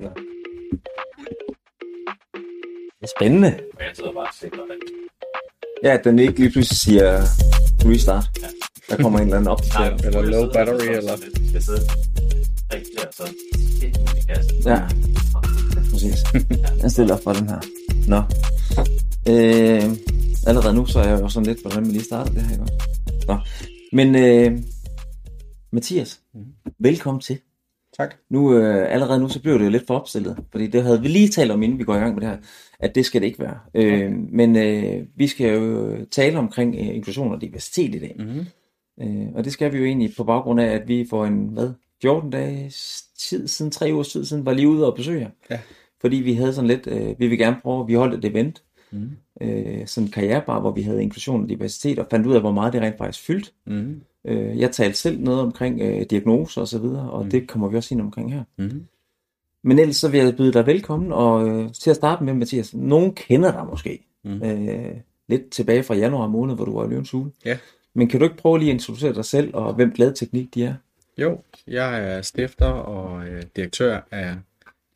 Det er spændende. Jeg sidder bare og sikrer det. Ja, at den ikke lige pludselig siger restart. Der kommer en eller anden opdatering. Eller low battery, eller- Jeg skal sidde rigtig og så helt ud i kassen. Ja, præcis. Jeg stiller op for den her. Nå. Øh, allerede nu, så er jeg jo sådan lidt, hvordan vi lige starter det her, ikke? Nå. Men øh, Mathias, velkommen til. Tak. Nu, øh, allerede nu, så bliver det jo lidt for opstillet, fordi det havde vi lige talt om, inden vi går i gang med det her, at det skal det ikke være. Øh, men øh, vi skal jo tale omkring øh, inklusion og diversitet i dag. Mm-hmm. Øh, og det skal vi jo egentlig på baggrund af, at vi for en, hvad, 14 dages tid siden, tre ugers tid siden, var lige ude og besøge jer. Ja. Fordi vi havde sådan lidt, øh, vi vil gerne prøve, vi holdt et event, Mm. øh, sådan en karrierebar, hvor vi havde inklusion og diversitet, og fandt ud af, hvor meget det rent faktisk fyldt. Mm. Øh, jeg talte selv noget omkring øh, diagnoser og så videre, og Mm. det kommer vi også ind omkring her. Mm. Men ellers så vil jeg byde dig velkommen, og øh, til at starte med, Mathias, nogen kender dig måske. Mm. Øh, lidt tilbage fra januar måned, hvor du var i Løvens Hule. Ja. Men kan du ikke prøve lige at introducere dig selv, og hvem Glad Teknik de er? Jo, jeg er stifter og øh, direktør af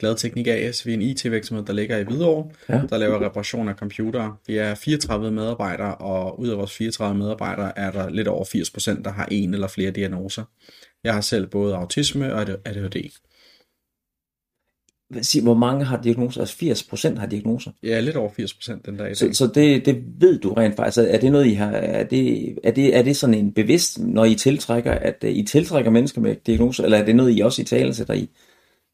Glad Teknik AS. Vi er en IT-virksomhed, der ligger i Hvidovre, Ja. der laver reparation af computere. Vi er 34 medarbejdere, og ud af vores 34 medarbejdere er der lidt over 80%, der har en eller flere diagnoser. Jeg har selv både autisme og ADHD. Hvor mange har diagnoser? Altså 80 procent har diagnoser. Er lidt over 80% den dag i Så, dag. så det, det ved du rent faktisk. Altså, Er det noget, I har, er det, er det, er det sådan en bevidst, når I tiltrækker, at øh, I tiltrækker mennesker med diagnoser, eller er det noget, I også i tale sætter i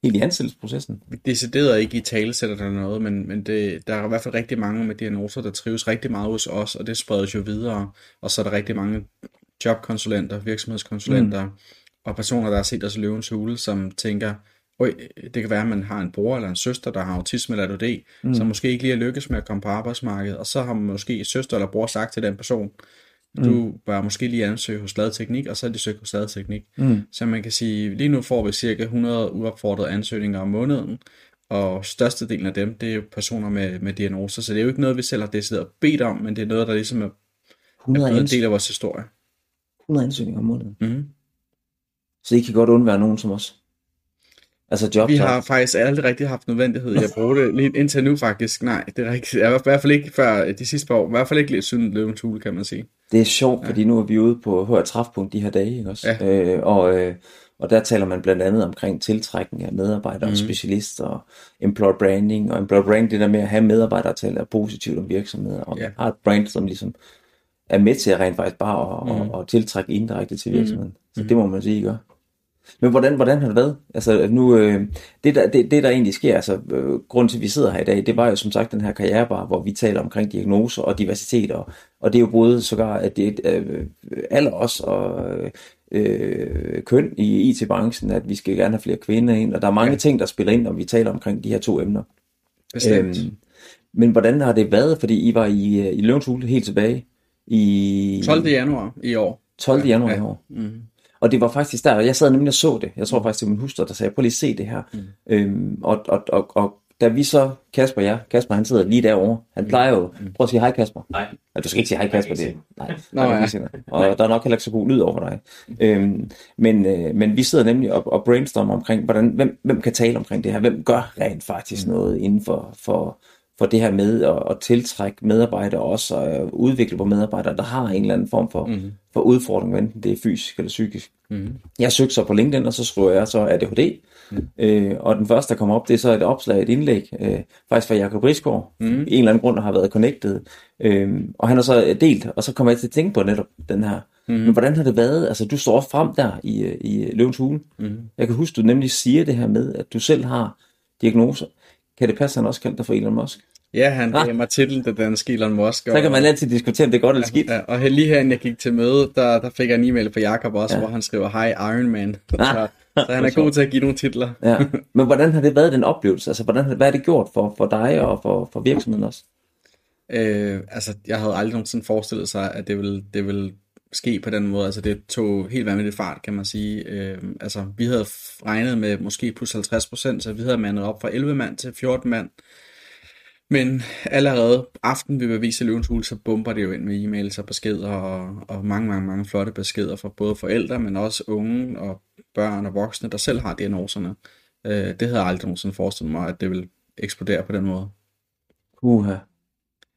helt i ansættelsesprocessen? Vi decideret ikke i talesætter eller noget, men, men det, der er i hvert fald rigtig mange med diagnoser, der trives rigtig meget hos os, og det spredes jo videre. Og så er der rigtig mange jobkonsulenter, virksomhedskonsulenter, mm. og personer, der har set os i løvens hule, som tænker, Oj, det kan være, at man har en bror eller en søster, der har autisme eller ADHD, mm. som måske ikke lige har lykkes med at komme på arbejdsmarkedet, og så har man måske søster eller bror sagt til den person, du bør måske lige ansøge hos Glad Teknik, og så er de søgt hos Glad Teknik. Mm. Så man kan sige, lige nu får vi cirka 100 uopfordrede ansøgninger om måneden, og størstedelen af dem, det er jo personer med, med diagnoser, så det er jo ikke noget, vi selv har decideret bedt om, men det er noget, der ligesom er, er 100, blevet en del af vores historie. 100 ansøgninger om måneden. Mm. Så I kan godt undvære nogen som os. Altså job. Vi har faktisk aldrig rigtig haft nødvendighed i at bruge det, lige indtil nu faktisk. Nej, det er rigtigt. I hvert fald ikke før de sidste par år, i hvert fald ikke lidt siden løvens hule, kan man sige. Det er sjovt, ja. fordi nu er vi ude på HR Træfpunkt de her dage, ikke også? Ja. Øh, og, øh, og der taler man blandt andet omkring tiltrækning af medarbejdere mm. og Mhm. specialister og employer branding. Og employer branding, det der med at have medarbejdere til at tale positivt om virksomheder, og Ja. har et brand, som ligesom er med til at rent faktisk bare at, Mhm. mm. at, at tiltrække indirekte til Mhm. virksomheden. Mm. Så det må man sige, gør. Men hvordan, hvordan har det været? Altså nu, øh, det, der, det, det der egentlig sker, altså øh, grunden til, at vi sidder her i dag, det var jo som sagt den her karrierebar, hvor vi taler omkring diagnoser og diversitet, og, og det er jo både sågar, at det er øh, alder også, og øh, køn i IT-branchen, at vi skal gerne have flere kvinder ind, og der er mange Ja. ting, der spiller ind, når vi taler omkring de her to emner. Bestemt. Øhm, men hvordan har det været, fordi I var i, øh, i Løvens Hule helt tilbage i 12. januar i år. 12. januar Ja. i år? Mm. Og det var faktisk der, jeg sad nemlig og så det. Jeg tror faktisk, det var min hustru, der sagde, prøv lige at se det her. Mm. Øhm, og, og, og, og da vi så, Kasper og jeg, Kasper han sidder lige derovre, han plejer jo, prøv at sige hej Kasper. Nej. Ja, du skal ikke sige hej Kasper, det nej, Nå, nej, ja. ja. Sige, og der er nok heller ikke så god lyd over dig. Øhm, men, øh, men vi sidder nemlig og, og brainstormer omkring, hvordan, hvem, hvem kan tale omkring det her, hvem gør rent faktisk noget inden for, for, for det her med at, at tiltrække medarbejdere også, og udvikle på medarbejdere, der har en eller anden form for, Mm. for udfordring, enten det er fysisk eller psykisk. Mm. Jeg søgte så på LinkedIn, og så skriver jeg så ADHD. Mm. Øh, og den første, der kommer op, det er så et opslag, et indlæg, øh, faktisk fra Jacob Risgaard, Mm. i en eller anden grund har været connected. Øh, og han har så delt, og så kommer jeg til at tænke på netop den her. Mm. Men hvordan har det været? Altså, du står frem der i, øh, i Løvens Hule. Mm. Jeg kan huske, du nemlig siger det her med, at du selv har diagnoser. Kan det passe, at han også kaldte dig for Elon Musk? Ja, han Ah. gav mig titlen, den danske Elon Musk. Så kan man altid diskutere, om det er godt eller skidt. Ja, og her- lige herinde jeg gik til møde, der, der fik jeg en e-mail fra Jakob også, Ja. hvor han skriver, Hej Iron Man. så, Ah. så han er god til at give nogle titler. Ja. Men hvordan har det været, den oplevelse? Altså, hvordan, hvad har det gjort for, for dig og for, for virksomheden også? Øh, altså, jeg havde aldrig nogensinde forestillet sig, at det ville, det ville ske på den måde. Altså, det tog helt vanvittigt fart, kan man sige. Øh, altså, vi havde regnet med måske plus 50 procent, så vi havde mandet op fra 11 mand til 14 mand. Men allerede aften vi beviser Løvens hul, så bomber det jo ind med e-mails og beskeder og, og mange, mange, mange flotte beskeder fra både forældre, men også unge og børn og voksne, der selv har diagnoserne. Øh, det havde jeg aldrig nogensinde forestillet mig, at det ville eksplodere på den måde. Uha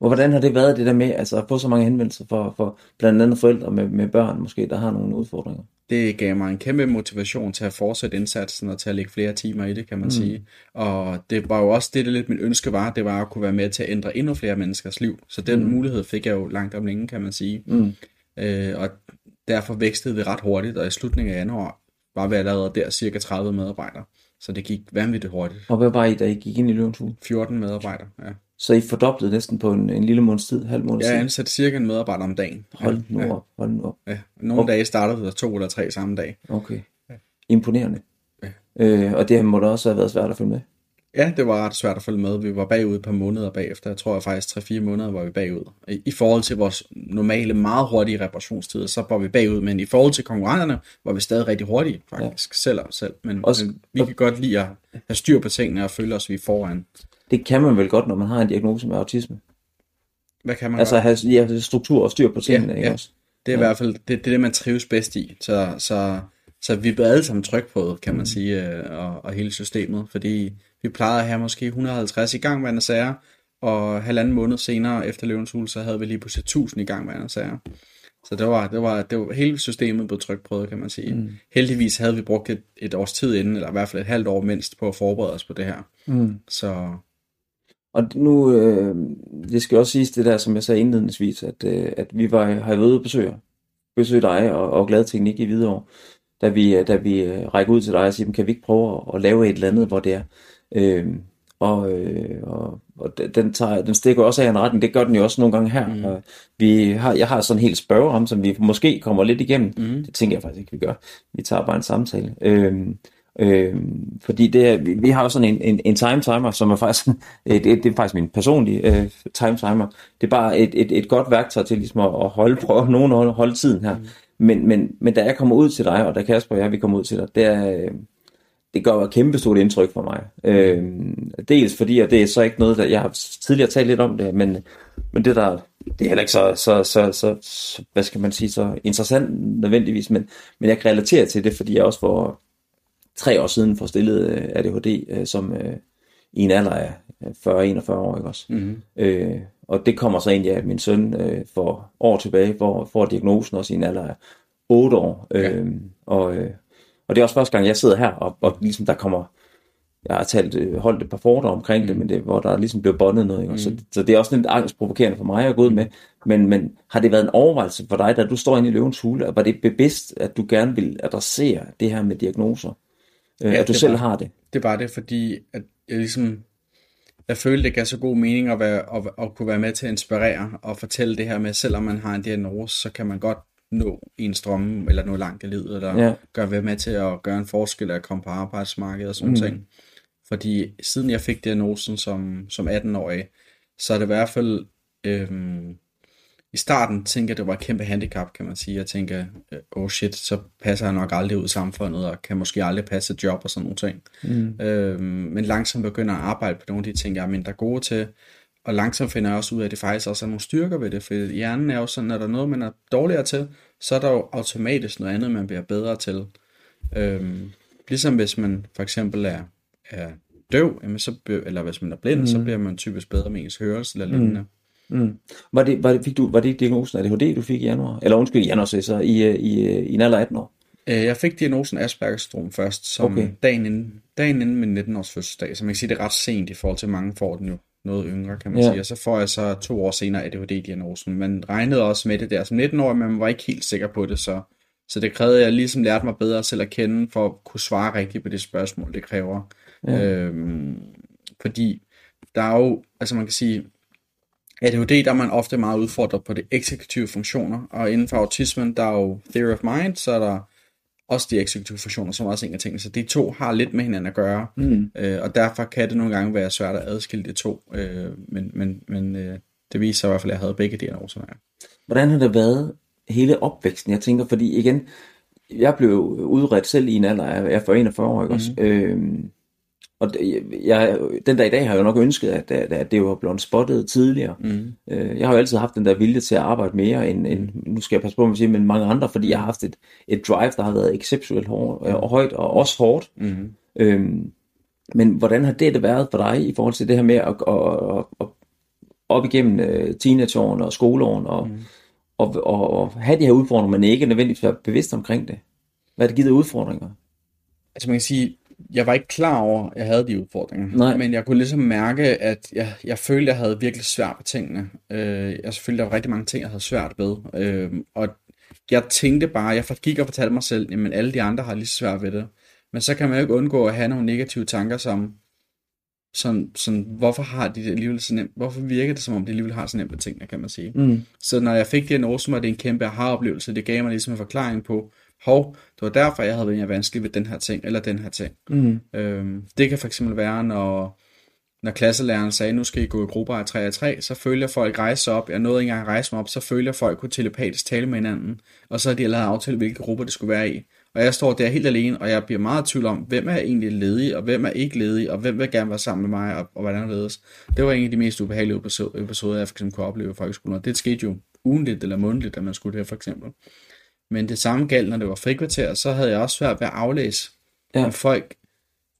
hvordan har det været det der med altså, at få så mange henvendelser for, for blandt andet forældre med, med børn måske, der har nogle udfordringer? det gav mig en kæmpe motivation til at fortsætte indsatsen og til at lægge flere timer i det, kan man mm. sige. Og det var jo også det, det lidt min ønske var, det var at kunne være med til at ændre endnu flere menneskers liv. Så den mm. mulighed fik jeg jo langt om længe, kan man sige. Mm. Øh, og derfor vækstede vi ret hurtigt, og i slutningen af januar var vi allerede der cirka 30 medarbejdere. Så det gik vanvittigt hurtigt. Og hvad var I, da I gik ind i Løvens Hule? 14 medarbejdere, ja. Så I fordoblede næsten på en, en lille måneds tid, halv måneds tid? Jeg ansatte cirka en medarbejder om dagen. Hold nu ja. op, hold nu op. Ja. Nogle okay. dage startede der to eller tre samme dag. Okay. Imponerende. Ja. Øh, og det må da også have været svært at følge med. Ja, det var ret svært at følge med. Vi var bagud et par måneder bagefter. Jeg tror jeg faktisk 3-4 måneder var vi bagud. I, forhold til vores normale, meget hurtige reparationstider, så var vi bagud. Men i forhold til konkurrenterne, var vi stadig rigtig hurtige, faktisk. Ja. Selv og selv. Men, Også, men vi kan godt lide at have styr på tingene og føle os, vi er foran. Det kan man vel godt, når man har en diagnose med autisme. Hvad kan man Altså godt? have ja, struktur og styr på tingene, Ja, ikke ja. også? Det er i hvert fald det, det, er det man trives bedst i. Så, så, så vi bliver alle sammen tryg på kan man sige, øh, og, og hele systemet. Fordi vi plejede at have måske 150 i gang sager, og halvanden måned senere efter løvens hul, så havde vi lige pludselig 1000 i gang sager. Så det var, det var, det var hele systemet blev trykprøvet, kan man sige. Mm. Heldigvis havde vi brugt et, et års tid inden, eller i hvert fald et halvt år mindst, på at forberede os på det her. Mm. Så Og nu, øh, det skal også siges det der, som jeg sagde indledningsvis, at, øh, at vi var, har været ude og besøge, besøge dig og, og Glad Teknik i Hvidovre, da vi, øh, da vi øh, rækker ud til dig og siger, "Men kan vi ikke prøve at, at lave et eller andet, hvor det er. Øh, og, øh, og, og den, tager, den stikker også af en retning, det gør den jo også nogle gange her. Mm. Og vi har, jeg har sådan en helt spørge om, som vi måske kommer lidt igennem. Mm. Det tænker jeg faktisk ikke, vi gør. Vi tager bare en samtale. Øh, Øh, fordi det er, vi, vi har jo sådan en, en, en time timer, som er faktisk, et, et, det er faktisk min personlige øh, time timer. Det er bare et, et, et godt værktøj til ligesom at, at holde, prøve nogen at holde, holde tiden her. Mm. Men, men, men da jeg kommer ud til dig, og da Kasper og jeg, vi kommer ud til dig, det er, øh, det gør et kæmpe stort indtryk for mig. Øh, dels fordi, og det er så ikke noget, der jeg har tidligere talt lidt om det, men, men det der, det er heller ikke så, så, så, så, så, hvad skal man sige, så interessant nødvendigvis, men, men jeg kan relatere til det, fordi jeg også for tre år siden får stillet øh, ADHD, øh, som øh, i en alder af 40-41 år, ikke også? mm-hmm. Øh, og det kommer så egentlig af, at min søn øh, for år tilbage får, får diagnosen også i en alder af 8 år. Ja. Øh, og, øh, og det er også første gang, jeg sidder her, og, og ligesom der kommer, jeg har talt, øh, holdt et par foredrag omkring mm. det, men det, hvor der ligesom blev bondet noget. Ikke? Mm. Så, så det er også lidt angstprovokerende for mig at gå ud med. Men, men har det været en overvejelse for dig, da du står inde i løvens hule, og var det bevidst, at du gerne vil adressere det her med diagnoser? Øh, Ja, at du selv var- har det? Det bare det, fordi at jeg ligesom, jeg følte, det gav så god mening at, være, at, at kunne være med til at inspirere og fortælle det her med, selvom man har en diagnose, så kan man godt nå en strømme, eller nå langt i livet, eller Ja. gøre være med til at gøre en forskel, at komme på arbejdsmarkedet og sådan Mm. ting. Fordi siden jeg fik diagnosen som, som 18-årig, så er det i hvert fald, øhm, i starten tænkte jeg, det var et kæmpe handicap, kan man sige. Jeg tænker, øh, oh shit, så passer jeg nok aldrig ud i samfundet, og kan måske aldrig passe et job og sådan nogle ting. Mm. Øhm, men langsomt begynder at arbejde på nogle af de ting, jeg er mindre gode til. Og langsomt finder jeg også ud af, at det faktisk også er nogle styrker ved det. For hjernen er jo sådan, at der er noget, man er dårligere til, så er der jo automatisk noget andet, man bliver bedre til. Øhm, ligesom hvis man for eksempel er, er døv, jamen så, eller hvis man er blind, mm. så bliver man typisk bedre med ens hørelse eller lignende. Mm. Var, det, var, det, fik du, var det diagnosen ADHD, du fik i januar? Eller undskyld, i januar, så, i, øh, i, øh, i en alder af 18 år? Øh, Jeg fik diagnosen Aspergers syndrom først, som Okay. okay. dagen, inden, dagen inden min 19-års fødselsdag. Så man kan sige, det er ret sent i forhold til mange får den jo noget yngre, kan man Ja. sige. Og så får jeg så to år senere ADHD-diagnosen. Man regnede også med det der som 19-årig, men man var ikke helt sikker på det, så, så det krævede, at jeg ligesom lærte mig bedre selv at kende, for at kunne svare rigtigt på det spørgsmål, det kræver. Ja. Øhm, fordi der er jo, altså man kan sige, ADHD, der er man ofte meget udfordret på de eksekutive funktioner, og inden for autismen, der er jo theory of mind, så er der også de eksekutive funktioner, som også er en af tingene. Så de to har lidt med hinanden at gøre, Mm. øh, og derfor kan det nogle gange være svært at adskille de to, øh, men, men, men øh, det viser i hvert fald, at jeg havde begge diagnoser. Ja. Hvordan har det været hele opvæksten? Jeg tænker, fordi igen, jeg blev udredt selv i en alder jeg er for 41 år, ikke også? Øhm, og jeg, den dag i dag har jeg jo nok ønsket, at, at, at det var blevet spottet tidligere. Mm. Øh, Jeg har jo altid haft den der vilje til at arbejde mere end, end nu skal jeg passe på, jeg siger, men mange andre, fordi jeg har haft et, et drive, der har været exceptionelt hårdt, og højt og også hårdt. Mm. Øhm, Men hvordan har det, det været for dig i forhold til det her med at, at, at, at op igennem uh, teenageårene og skoleårene og, mm. og, og, og have de her udfordringer, men ikke nødvendigvis være bevidst omkring det? Hvad har det givet udfordringer? Altså man kan sige, jeg var ikke klar over, at jeg havde de udfordringer. Nej. Men jeg kunne ligesom mærke, at jeg, jeg følte, at jeg havde virkelig svært ved tingene. Øh, jeg følte, der var rigtig mange ting, jeg havde svært ved. Øh, og jeg tænkte bare, jeg gik og fortalte mig selv, at alle de andre har lige svært ved det. Men så kan man jo ikke undgå at have nogle negative tanker som, sådan, sådan, hvorfor har de det alligevel så nemt? Hvorfor virker det som om, de alligevel har så nemt med tingene, kan man sige. Mm. Så når jeg fik diagnosen, var det en kæmpe aha-oplevelse. Det gav mig ligesom en forklaring på, hov, det var derfor, jeg havde været vanskelig ved den her ting, eller den her ting. Mm. Øhm, det kan fx være, når, når klasselæreren sagde, nu skal I gå i grupper af 3 af 3, så følger folk rejse op. Jeg nåede ikke engang at rejse mig op, så følger folk kunne telepatisk tale med hinanden. Og så har de lavet aftale, hvilke grupper det skulle være i. Og jeg står der helt alene, og jeg bliver meget i tvivl om, hvem er egentlig ledig, og hvem er ikke ledig, og hvem vil gerne være sammen med mig, og, og hvordan ledes. Det var en af de mest ubehagelige episoder, jeg for eksempel kunne opleve i folkeskolen. Og det skete jo ugenligt eller mundtligt, at man skulle det her for eksempel. Men det samme galt, når det var frikvarter, så havde jeg også svært ved at aflæse, Ja. om folk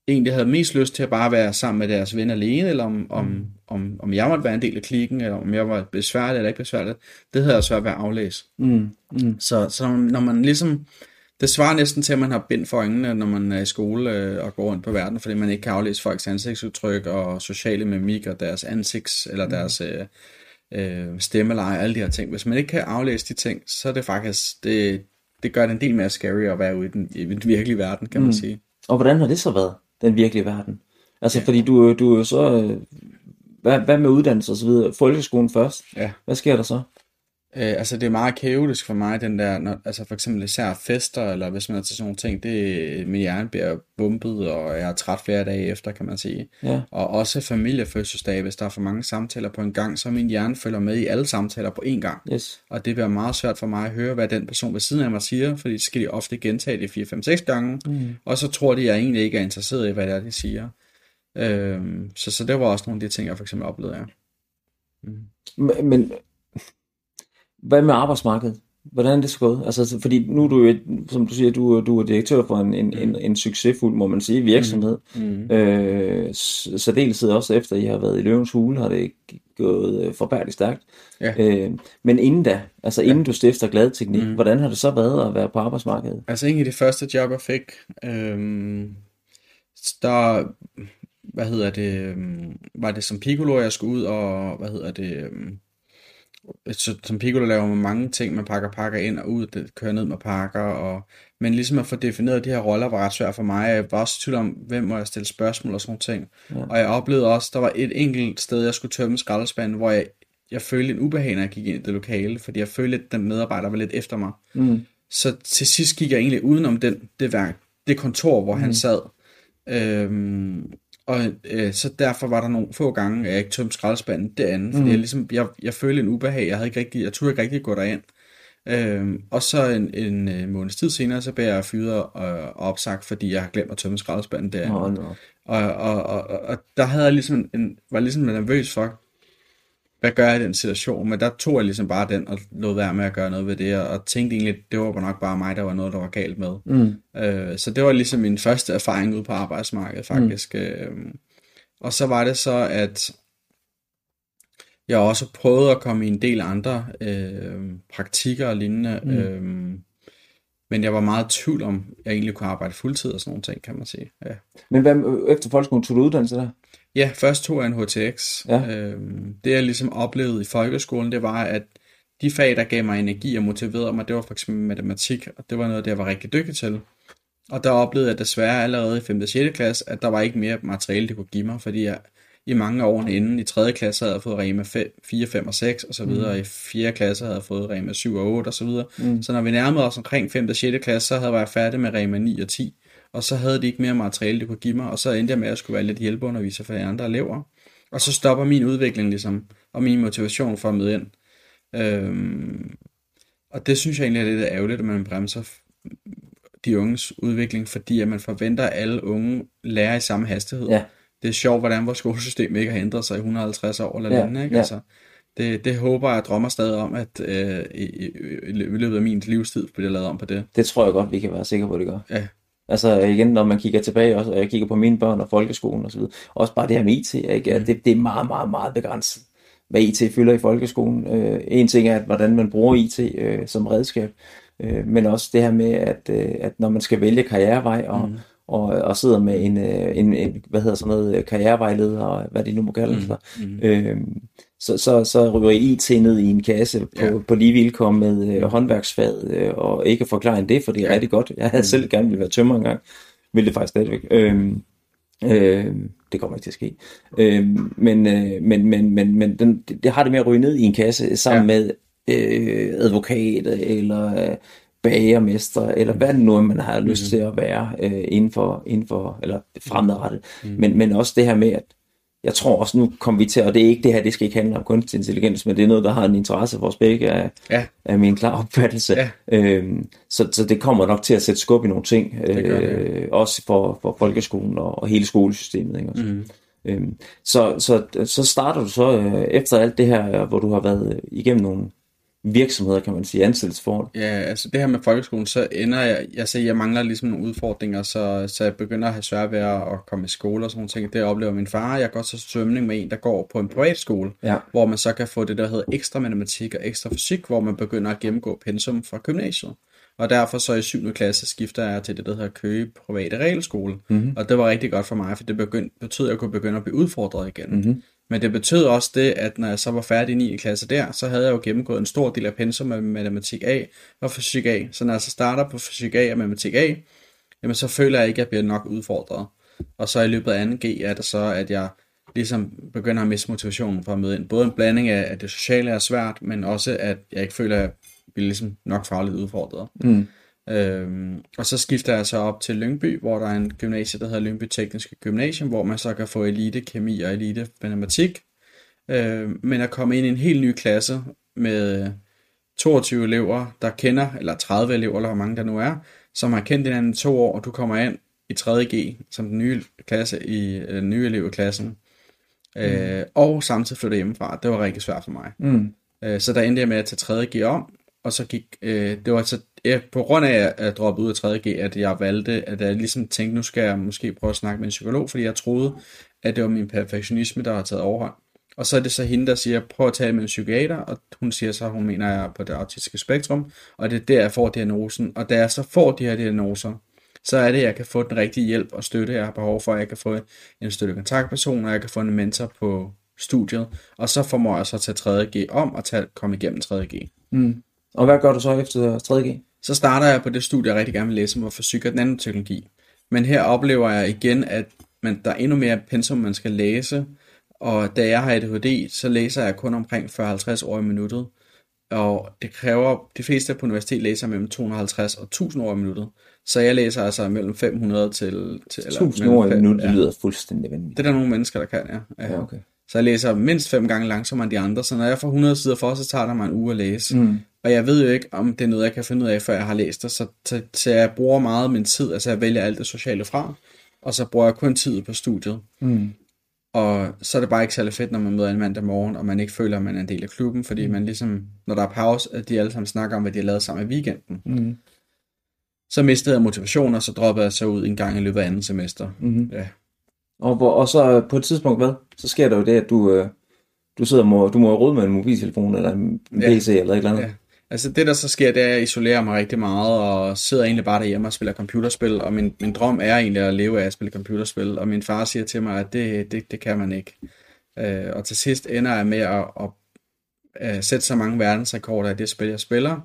egentlig havde mest lyst til at bare være sammen med deres ven alene, eller om, om, om, om jeg måtte være en del af klikken, eller om jeg var besværlig eller ikke besværlig. Det havde jeg svært ved at aflæse. Mm. Mm. Så, så når, man, ligesom, det svarer næsten til, at man har bind for øjnene, når man er i skole øh, og går rundt på verden, fordi man ikke kan aflæse folks ansigtsudtryk og sociale mimik og deres ansigts, eller deres øh, øh, stemmeleje, alle de her ting. Hvis man ikke kan aflæse de ting, så er det faktisk, det, det gør det en del mere scary at være ude i den, i den virkelige verden, kan man Mm. sige. Og hvordan har det så været, den virkelige verden? Altså, ja. fordi du, du er jo så... øh, Hvad, hvad med uddannelse og så videre? Folkeskolen først. Ja. Hvad sker der så? Øh, altså det er meget kaotisk for mig, den der, når, altså for eksempel især fester, eller hvis man er til sådan nogle ting, det, min hjerne bliver bumpet, og jeg er træt flere dage efter, kan man sige. Ja. Og også familiefødselsdage, hvis der er for mange samtaler på en gang, så min hjerne følger med i alle samtaler på én gang. Yes. Og det bliver meget svært for mig at høre, hvad den person ved siden af mig siger, fordi så skal de ofte gentage det 4, 5, 6 gange, Mm. og så tror de, at jeg egentlig ikke er interesseret i, hvad det er, de siger. Øhm, så, så det var også nogle af de ting, jeg for eksempel oplevede, ja. Men, men hvad med arbejdsmarkedet? Hvordan er det så gået? Altså, så- fordi nu er du, jo som du siger, du, du er direktør for en, en, en, en succesfuld, må man sige, virksomhed. Mm. Øh, s- særdeleshed også efter, I har været i Løvens Hule, har det gået øh, forfærdeligt stærkt. Ja. Øh, men inden da, altså inden du stifter Gladteknik, Mm. hvordan har det så været at være på arbejdsmarkedet? Altså en af de første job, jeg fik, øhm, der, hvad hedder det, øhm, var det som piccolo, jeg skulle ud og, hvad hedder det, øhm, så, som piccolo laver man mange ting, man pakker pakker ind og ud, det kører ned med pakker, og, men ligesom at få defineret de her roller var ret svært for mig. Jeg var også i tvivl om, hvem må jeg stille spørgsmål og sådan nogle ting. Ja. Og jeg oplevede også, der var et enkelt sted, jeg skulle tømme skraldespanden, hvor jeg, jeg følte en ubehag, når jeg gik ind i det lokale, fordi jeg følte, at den medarbejder var lidt efter mig. Mm. Så til sidst gik jeg egentlig udenom den, det, værk, det kontor, hvor mm. han sad. Øhm, og øh, så derfor var der nogle få gange, at jeg ikke tømte skraldespanden derinde, fordi Mm. jeg, ligesom, jeg, jeg følte en ubehag, jeg havde ikke rigtig, jeg turde ikke rigtig gå derind. Øhm, og så en, en, øh, måneds tid senere, så blev jeg fyret og, og opsagt, fordi jeg har glemt at tømme skraldespanden derinde. Nå, nå. Og, og, og, og, og der havde jeg ligesom en, var ligesom nervøs for, hvad gør jeg i den situation? Men der tog jeg ligesom bare den og lod være med at gøre noget ved det, og, og tænkte egentlig, det var nok bare mig, der var noget, der var galt med. Mm. Øh, så det var ligesom min første erfaring ude på arbejdsmarkedet, faktisk. Mm. Øh, og så var det så, at jeg også prøvede at komme i en del andre øh, praktikker og lignende, Mm. mm. øh, men jeg var meget i tvivl om, jeg egentlig kunne arbejde fuldtid og sådan nogle ting, kan man sige. Ja. Men hvad, efter folkeskolen tog du uddannelse der? Ja, først tog jeg en HTX. Ja. Øhm, det jeg ligesom oplevede i folkeskolen, det var, at de fag, der gav mig energi og motiverede mig, det var eksempel matematik, og det var noget, jeg var rigtig dygtig til. Og der oplevede jeg desværre allerede i 5. og 6. klasse, at der var ikke mere materiale, det kunne give mig, fordi jeg i mange år inden i 3. klasse havde jeg fået Rema 4, 5 og 6 og så videre, og i 4. klasse havde jeg fået Rema 7 og 8 og så videre. Mm. Så når vi nærmede os omkring 5. og 6. klasse, så havde jeg været færdig med Rema 9 og 10, og så havde de ikke mere materiale, det kunne give mig, og så endte jeg med, at jeg skulle være lidt hjælpeunderviser for de andre elever. Og så stopper min udvikling ligesom, og min motivation for at møde ind. Øhm, og det synes jeg egentlig er lidt ærgerligt, at man bremser de unges udvikling, fordi at man forventer, at alle unge lærer i samme hastighed. Ja. Det er sjovt, hvordan vores skolesystem ikke har ændret sig i 150 år eller Ja, lignende, ikke? ja. Altså, det, det håber jeg drømmer stadig om, at øh, i, i, i løbet af min livstid bliver lavet om på det. Det tror jeg godt, vi kan være sikre på, at det gør. Ja. Altså igen, når man kigger tilbage, også, og jeg kigger på mine børn og folkeskolen osv., også bare det her med IT, ikke? At det, det er meget, meget, meget begrænset, hvad IT fylder i folkeskolen. Øh, en ting er, at hvordan man bruger IT øh, som redskab, øh, men også det her med, at, øh, at når man skal vælge karrierevej, og, mm. og, og sidder med en, øh, en, en, hvad hedder sådan noget, karrierevejleder, og hvad de nu må kalde det, mm. mm. øh, så, så, så ryger IT ned i en kasse på, ja. på lige vilkår med øh, håndværksfaget, øh, og ikke forklare det, for det er rigtig godt. Jeg havde mm. selv gerne ville være tømmer engang, ville det faktisk stadigvæk. Øh, øh, det kommer ikke til at ske. Øh, men, øh, men, men, men, men den, det har det med at ryge ned i en kasse sammen ja. med øh, advokat eller øh, bagermester, eller hvad det nu er, man har lyst mm. til at være øh, inden, for, inden for, eller fremadrettet. Mm. Men, men også det her med, at jeg tror også, nu kommer vi til, og det er ikke det her, det skal ikke handle om kunstig intelligens, men det er noget, der har en interesse for os begge, af, ja. af min klar opfattelse. Ja. Øhm, så, så det kommer nok til at sætte skub i nogle ting, øh, også for, for folkeskolen og, og hele skolesystemet. Ikke? Også. Mm. Øhm, så, så, så starter du så øh, efter alt det her, hvor du har været igennem nogle virksomheder, kan man sige, ansættelsesforhold. Ja, altså det her med folkeskolen, så ender jeg, jeg ser, jeg mangler ligesom nogle udfordringer, så, så jeg begynder at have svært ved at, komme i skole og sådan nogle ting. Det oplever min far. Jeg går så svømning med en, der går på en privatskole, ja. hvor man så kan få det, der hedder ekstra matematik og ekstra fysik, hvor man begynder at gennemgå pensum fra gymnasiet. Og derfor så i 7. klasse skifter jeg til det, der hedder Køge Private Regelskole. Mm-hmm. Og det var rigtig godt for mig, for det begynd, betød, at jeg kunne begynde at blive udfordret igen. Mm-hmm. Men det betød også det, at når jeg så var færdig i 9. klasse der, så havde jeg jo gennemgået en stor del af pensum af matematik A og fysik A. Så når jeg så starter på fysik A og matematik A, jamen så føler jeg ikke, at jeg bliver nok udfordret. Og så i løbet af 2G er det så, at jeg ligesom begynder at miste motivationen for at møde ind. Både en blanding af, at det sociale er svært, men også at jeg ikke føler, at jeg bliver ligesom nok fagligt udfordret. Mm. Øhm, og så skifter jeg så op til Lyngby, hvor der er en gymnasie, der hedder Lyngby Tekniske Gymnasium, hvor man så kan få elite kemi og elite matematik. Øhm, men at komme ind i en helt ny klasse med 22 elever, der kender, eller 30 elever, eller hvor mange der nu er, som har kendt hinanden i to år, og du kommer ind i 3.G som den nye klasse i den nye elev i klassen. Mm. Øh, og samtidig flytte hjemmefra. Det var rigtig svært for mig. Mm. Øh, så der endte jeg med at tage 3.G om, og så gik, øh, det var så ja, på grund af at droppe ud af 3.G, at jeg valgte, at jeg ligesom tænkte, nu skal jeg måske prøve at snakke med en psykolog, fordi jeg troede, at det var min perfektionisme, der har taget overhånd. Og så er det så hende, der siger, prøv at tale med en psykiater, og hun siger så, hun mener, at jeg er på det autistiske spektrum, og det er der, jeg får diagnosen. Og da jeg så får de her diagnoser, så er det, at jeg kan få den rigtige hjælp og støtte, jeg har behov for. Jeg kan få en støtte kontaktperson, og jeg kan få en mentor på studiet, og så formår jeg så at tage 3.G om og tage, komme igennem 3.G. Mm. Og hvad gør du så efter 3.G? Så starter jeg på det studie, jeg rigtig gerne vil læse, som var fysik og nanoteknologi. Men her oplever jeg igen, at man, der er endnu mere pensum, man skal læse. Og da jeg har ADHD, så læser jeg kun omkring 40-50 år i minuttet. Og det kræver, de fleste på universitet læser mellem 250 og 1000 år i minuttet. Så jeg læser altså mellem 500 til... til eller 1000 år i minuttet ja. lyder fuldstændig vanvittigt. Det er der nogle mennesker, der kan, ja. ja. ja okay. Så jeg læser mindst fem gange langsommere end de andre, så når jeg får 100 sider for, så tager det mig en uge at læse. Mm. Og jeg ved jo ikke, om det er noget, jeg kan finde ud af, før jeg har læst det. Så, så, så jeg bruger meget af min tid, altså jeg vælger alt det sociale fra, og så bruger jeg kun tid på studiet. Mm. Og så er det bare ikke særlig fedt, når man møder en mandag morgen, og man ikke føler, at man er en del af klubben, fordi mm. man ligesom, når der er pause, at de alle sammen snakker om, hvad de har lavet sammen i weekenden. Mm. Så mistede jeg motivation, og så droppede jeg så ud en gang i løbet af anden semester. Mm. Ja. Og, og så på et tidspunkt, hvad? Så sker der jo det, at du, øh, du sidder må, du må råde med en mobiltelefon eller en PC ja. eller et eller andet. Ja. Altså det der så sker, det er, at jeg isolerer mig rigtig meget, og sidder egentlig bare derhjemme og spiller computerspil, og min, min drøm er egentlig at leve af at spille computerspil, og min far siger til mig, at det, det, det kan man ikke. Øh, og til sidst ender jeg med at, at, at sætte så mange verdensrekorder i det spil, jeg spiller,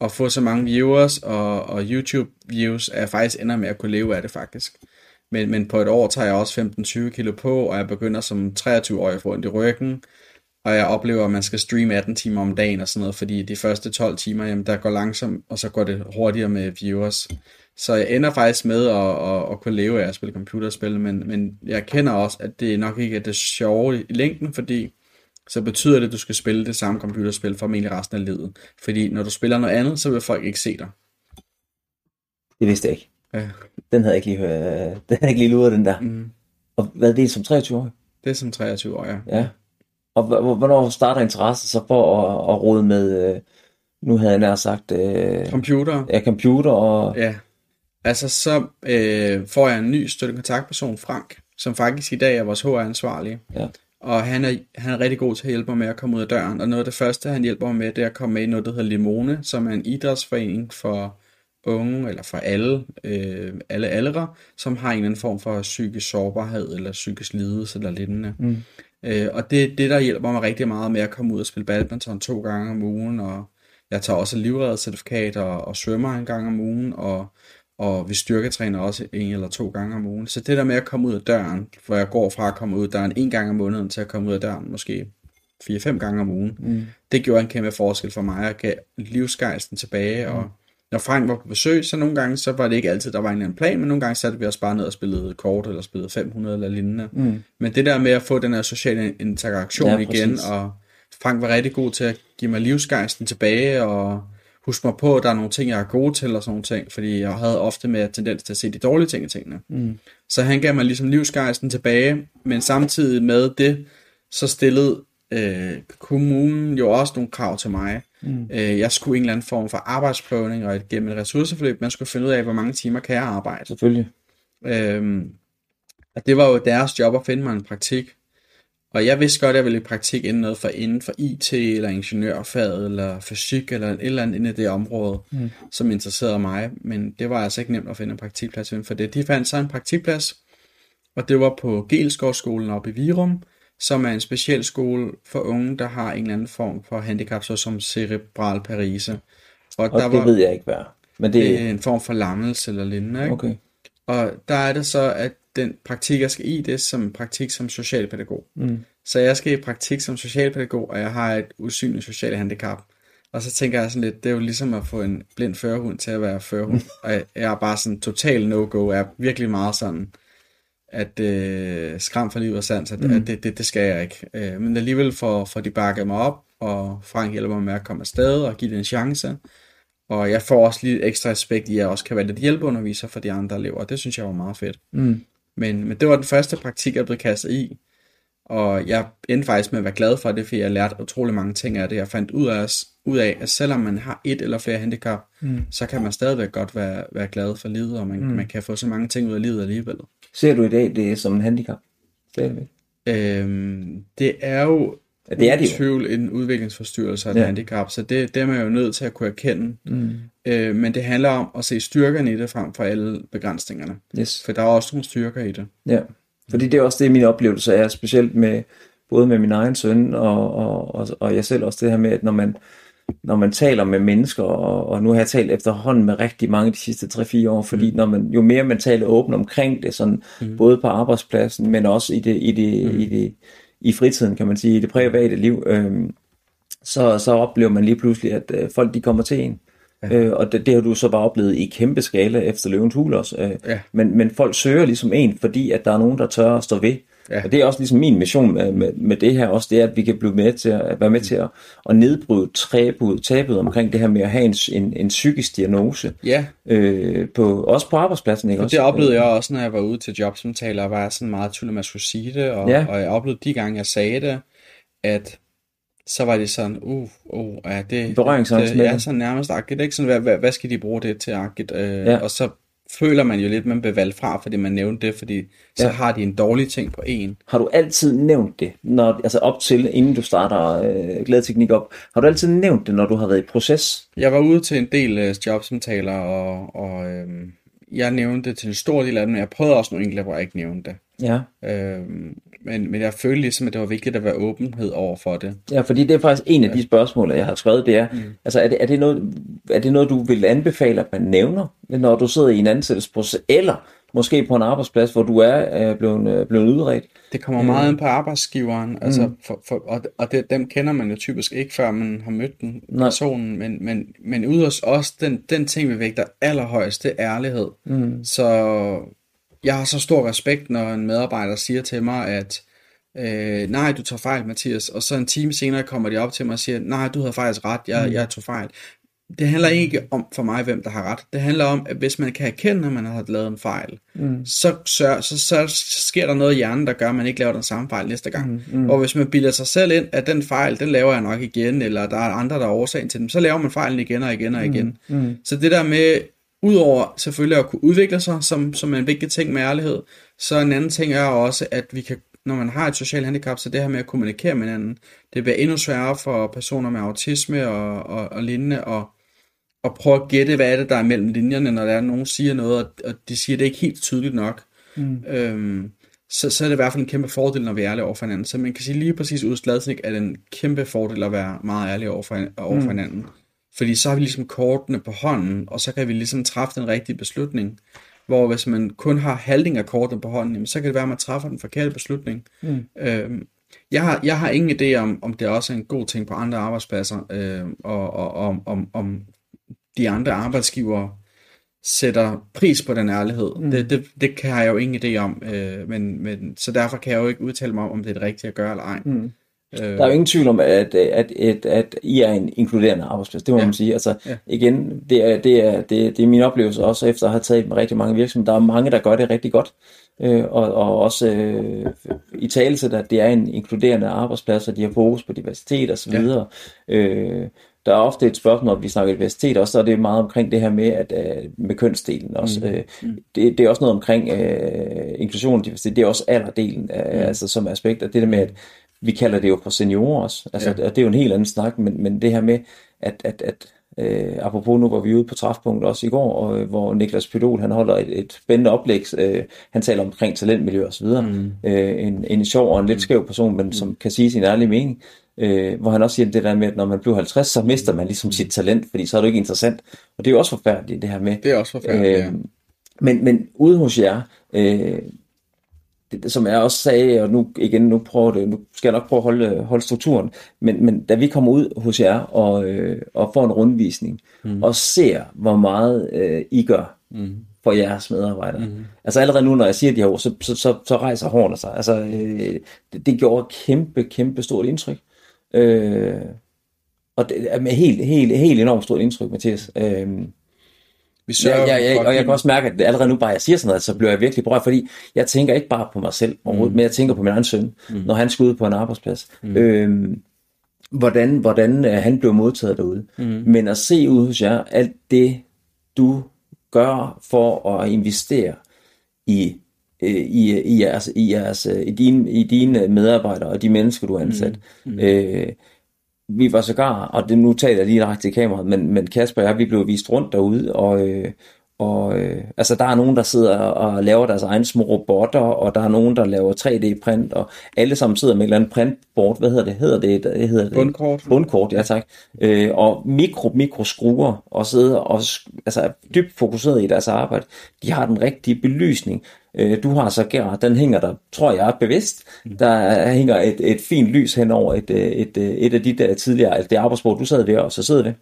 og få så mange viewers og, og YouTube-views, at jeg faktisk ender med at kunne leve af det faktisk. Men, men på et år tager jeg også 15-20 kilo på, og jeg begynder som 23-årig at få ondt i ryggen, og jeg oplever, at man skal streame 18 timer om dagen og sådan noget, fordi de første 12 timer, jamen, der går langsomt, og så går det hurtigere med viewers. Så jeg ender faktisk med at, at, at kunne leve af at spille computerspil, men, men jeg kender også, at det nok ikke er det sjove i længden, fordi så betyder det, at du skal spille det samme computerspil formentlig resten af livet. Fordi når du spiller noget andet, så vil folk ikke se dig. Det vidste jeg ikke. Ja. Den havde jeg ikke lige, øh, den havde jeg ikke lige luret, den der. Mm. Og hvad er det som 23 år? Det er som 23 år, ja. ja. Og hvornår starter interesse så for at, at rode med, øh, nu havde jeg nær sagt... Øh, computer. Ja, computer og... Ja. Altså, så øh, får jeg en ny støttekontaktperson, Frank, som faktisk i dag er vores HR-ansvarlige. Ja. Og han er, han er rigtig god til at hjælpe mig med at komme ud af døren. Og noget af det første, han hjælper mig med, det er at komme med i noget, der hedder Limone, som er en idrætsforening for unge, eller for alle, øh, alle aldre, som har en eller anden form for psykisk sårbarhed, eller psykisk lidelse, eller lignende. Mm. Øh, og det er det, der hjælper mig rigtig meget med at komme ud og spille badminton to gange om ugen, og jeg tager også livreddercertifikat og, og svømmer en gang om ugen, og, og vi styrketræner også en eller to gange om ugen. Så det der med at komme ud af døren, hvor jeg går fra at komme ud af døren en gang om måneden til at komme ud af døren måske 4-5 gange om ugen, mm. det gjorde en kæmpe forskel for mig. Jeg gav livsgejsten tilbage, mm. og når Frank var på besøg, så nogle gange, så var det ikke altid, der var en eller anden plan, men nogle gange satte vi os bare ned og spillede kort, eller spillede 500 eller lignende. Mm. Men det der med at få den her sociale interaktion Ja, ja, igen, præcis. og Frank var rigtig god til at give mig livsgejsten tilbage, og huske mig på, at der er nogle ting, jeg er god til, og sådan nogle ting, fordi jeg havde ofte med tendens til at se de dårlige ting i tingene. Mm. Så han gav mig ligesom livsgejsten tilbage, men samtidig med det, så stillede øh, kommunen jo også nogle krav til mig. Mm. Øh, jeg skulle en eller anden form for arbejdsprøvning og et, gennem et ressourceforløb, man skulle finde ud af, hvor mange timer kan jeg arbejde. Selvfølgelig. Øhm, og det var jo deres job at finde mig en praktik. Og jeg vidste godt, at jeg ville i praktik inden noget for inden for IT, eller ingeniørfaget, eller fysik, eller et eller andet inde i det område, mm. som interesserede mig. Men det var altså ikke nemt at finde en praktikplads inden for det. De fandt sig en praktikplads, og det var på Gelskovskolen oppe i Virum, som er en speciel skole for unge, der har en eller anden form for handicap, såsom cerebral parese. Og, Og der det var ved jeg ikke, hvad er. Men det øh, en form for lammelse eller lignende. Ikke? Okay. Og der er det så, at den praktik, jeg skal i, det er som praktik som socialpædagog. Mm. Så jeg skal i praktik som socialpædagog, og jeg har et usynligt socialt handicap. Og så tænker jeg sådan lidt, det er jo ligesom at få en blind førerhund til at være førerhund. og jeg, jeg er bare sådan total no-go. Jeg er virkelig meget sådan, at øh, skram for livet og sans, at, mm. at det, det, det skal jeg ikke. Øh, men alligevel får, får de bakket mig op, og Frank hjælper mig med at komme afsted og give det en chance. Og jeg får også lidt ekstra aspekt i, at jeg også kan være lidt hjælpeunderviser for de andre elever. Det synes jeg var meget fedt. Mm. Men, men det var den første praktik, jeg blev kastet i. Og jeg endte faktisk med at være glad for det, fordi jeg lærte utrolig mange ting af det. Jeg fandt ud af, ud af at selvom man har et eller flere handicap, mm. så kan man stadigvæk godt være, være glad for livet, og man, mm. man kan få så mange ting ud af livet alligevel. Ser du i dag det som en handicap? Stadigvæk. Øhm, det er jo det er det jo. tvivl en udviklingsforstyrrelse og et Ja. handicap, så det, det er man jo nødt til at kunne erkende. Mm. Øh, men det handler om at se styrkerne i det frem for alle begrænsningerne. Yes. For der er også nogle styrker i det. Ja, fordi det er også det, min oplevelse er, specielt med både med min egen søn og, og, og, og jeg selv også det her med, at når man, når man taler med mennesker, og, og nu har jeg talt efterhånden med rigtig mange de sidste 3-4 år, fordi mm. når man, jo mere man taler åbent omkring det, sådan, mm. både på arbejdspladsen, men også i det, i det, mm. i det i fritiden, kan man sige, i det private liv, øhm, så, så oplever man lige pludselig, at øh, folk de kommer til en. Ja. Øh, og det, det har du så bare oplevet i kæmpe skala efter løvens hul også. Øh, Ja. men, men folk søger ligesom en, fordi at der er nogen, der tør at stå ved. Ja. Og det er også ligesom min mission med, med, med det her også, det er, at vi kan blive med til at, være med til at, at nedbryde tabet, tabet omkring det her med at have en, en, en psykisk diagnose. Ja, Øh, på, også på arbejdspladsen, ikke og også? det oplevede jeg også, når jeg var ude til jobsamtaler, og var sådan meget tvivl at jeg skulle sige det, og, ja. og jeg oplevede de gange, jeg sagde det, at så var det sådan, uh, uh, ja, det... Det, Ja, sådan nærmest agtigt, ikke? Sådan, hvad, hvad, hvad skal de bruge det til agtigt? Øh, Ja. Og så føler man jo lidt, man bliver valgt fra, fordi man nævnte det, fordi så Ja. har de en dårlig ting på en. Har du altid nævnt det, når, altså op til, inden du starter øh, glædeteknik op, har du altid nævnt det, når du har været i proces? Jeg var ude til en del øh, jobsamtaler, og, og øhm, jeg nævnte det til en stor del af dem, men jeg prøvede også nogle enkelte, hvor jeg ikke nævnte det. Ja. Øhm, men, men jeg følte ligesom, at det var vigtigt at være åbenhed over for det. Ja, fordi det er faktisk en af de spørgsmål, jeg har skrevet, det er, mm. altså er det, er, det noget, er det noget, du vil anbefale, at man nævner, når du sidder i en ansættelsesproces, eller måske på en arbejdsplads, hvor du er øh, blevet, øh, blevet udredt? Det kommer meget ind på arbejdsgiveren, altså for, for, og, og det, dem kender man jo typisk ikke, før man har mødt den Nej. personen, men, men, men ude hos os, den, den ting, vi vægter allerhøjst, det er ærlighed. Mm. Så jeg har så stor respekt, når en medarbejder siger til mig, at øh, nej, du tager fejl, Mathias, og så en time senere kommer de op til mig og siger, nej, du havde faktisk ret, jeg, mm. jeg tog fejl. Det handler ikke om for mig, hvem der har ret. Det handler om, at hvis man kan erkende, at man har lavet en fejl, mm. så, så, så, så sker der noget i hjernen, der gør, at man ikke laver den samme fejl næste gang. Mm. Mm. Og hvis man bilder sig selv ind, at den fejl, den laver jeg nok igen, eller der er andre, der er årsagen til den, så laver man fejlen igen og igen og igen. Mm. Så det der med Udover selvfølgelig at kunne udvikle sig, som, som er en vigtig ting med ærlighed, så en anden ting er også, at vi kan, når man har et socialt handicap, så det her med at kommunikere med hinanden, det bliver endnu sværere for personer med autisme og, og, og lignende, og, og prøve at gætte, hvad er det, der er mellem linjerne, når der er nogen siger noget, og, og de siger det ikke helt tydeligt nok. Mm. Øhm, så, så er det i hvert fald en kæmpe fordel, når vi er ærlige over for hinanden. Så man kan sige lige præcis ud Sladsnik, er det en kæmpe fordel at være meget ærlig over for, over for hinanden. Fordi så har vi ligesom kortene på hånden, og så kan vi ligesom træffe den rigtige beslutning. Hvor hvis man kun har halvdelen af kortene på hånden, jamen, så kan det være, at man træffer den forkerte beslutning. Mm. Øhm, jeg, har, jeg har ingen idé om, om det også er en god ting på andre arbejdspladser, øh, og, og om, om, om de andre arbejdsgivere sætter pris på den ærlighed. Mm. Det, det, det kan jeg jo ingen idé om, øh, men, men, så derfor kan jeg jo ikke udtale mig om, om det er det rigtige at gøre eller ej. Mm. Der er jo ingen tvivl om, at, at, at, at I er en inkluderende arbejdsplads. Det må ja. man sige. Altså, ja. igen, det er, det, er, det, det er min oplevelse også efter at have taget med rigtig mange virksomheder. Der er mange, der gør det rigtig godt. Øh, og, og også øh, i talelse, at det er en inkluderende arbejdsplads, og de har fokus på diversitet osv. Ja. Øh, der er ofte et spørgsmål, når vi snakker diversitet også, så er det meget omkring det her med, at, uh, med kønsdelen også. Mm. Uh, det, det er også noget omkring uh, inklusion og diversitet, det er også alderdelen, uh, mm. altså som aspekt, og det der med, at vi kalder det jo for seniorer også, altså, ja. og det er jo en helt anden snak, men, men det her med, at, at, at uh, apropos nu var vi ude på træfpunkt også i går, og, hvor Niklas Pydol, han holder et, et spændende oplæg, uh, han taler omkring talentmiljø og så videre, mm. uh, en, en sjov og en lidt skæv person, men mm. som kan sige sin ærlige mening, Øh, hvor han også siger det der med, at når man bliver 50, så mister man ligesom sit talent, fordi så er du ikke interessant. Og det er jo også forfærdeligt, det her med. Det er også forfærdeligt, øh, ja. Men, men ude hos jer, øh, det, som jeg også sagde, og nu igen, nu, prøver det, nu skal jeg nok prøve at holde, holde strukturen, men, men da vi kommer ud hos jer og, øh, og får en rundvisning, mm. og ser, hvor meget øh, I gør mm. for jeres medarbejdere. Mm. Altså allerede nu, når jeg siger de her ord, så, så, så, så rejser hårene sig. Altså, øh, det, det gjorde kæmpe, kæmpe stort indtryk. Øh, og det er med helt, helt, helt enormt stort indtryk, Mathias. Øh, vi ja, ja, ja, og jeg kan også mærke, at allerede nu bare jeg siger sådan noget, så bliver jeg virkelig berørt, fordi jeg tænker ikke bare på mig selv overhovedet, mm. men jeg tænker på min egen søn, mm. når han skal ud på en arbejdsplads. Mm. Øh, hvordan, hvordan øh, han blev modtaget derude. Mm. Men at se ud hos jer, alt det, du gør for at investere i øh, i, i, jeres, i, jeres, øh, i, dine, i dine medarbejdere og de mennesker, du har ansat. Mm. Mm. Øh, vi var sågar, og det nu taler jeg lige direkte til kameraet, men, men Kasper og jeg, vi blev vist rundt derude, og, øh, og øh, altså der er nogen, der sidder og laver deres egne små robotter, og der er nogen, der laver 3D-print, og alle sammen sidder med et eller andet printboard. Hvad hedder det? Hedder det, det hedder det? Bundkort. Bundkort, ja tak. Øh, og mikro, mikroskruer, og sidder og altså, dybt fokuseret i deres arbejde. De har den rigtige belysning. Øh, du har så gær, den hænger der, tror jeg, bevidst. Mm. Der hænger et, et fint lys hen over et, et, et, et af de der tidligere, altså det arbejdsbord, du sad ved, og så sidder det.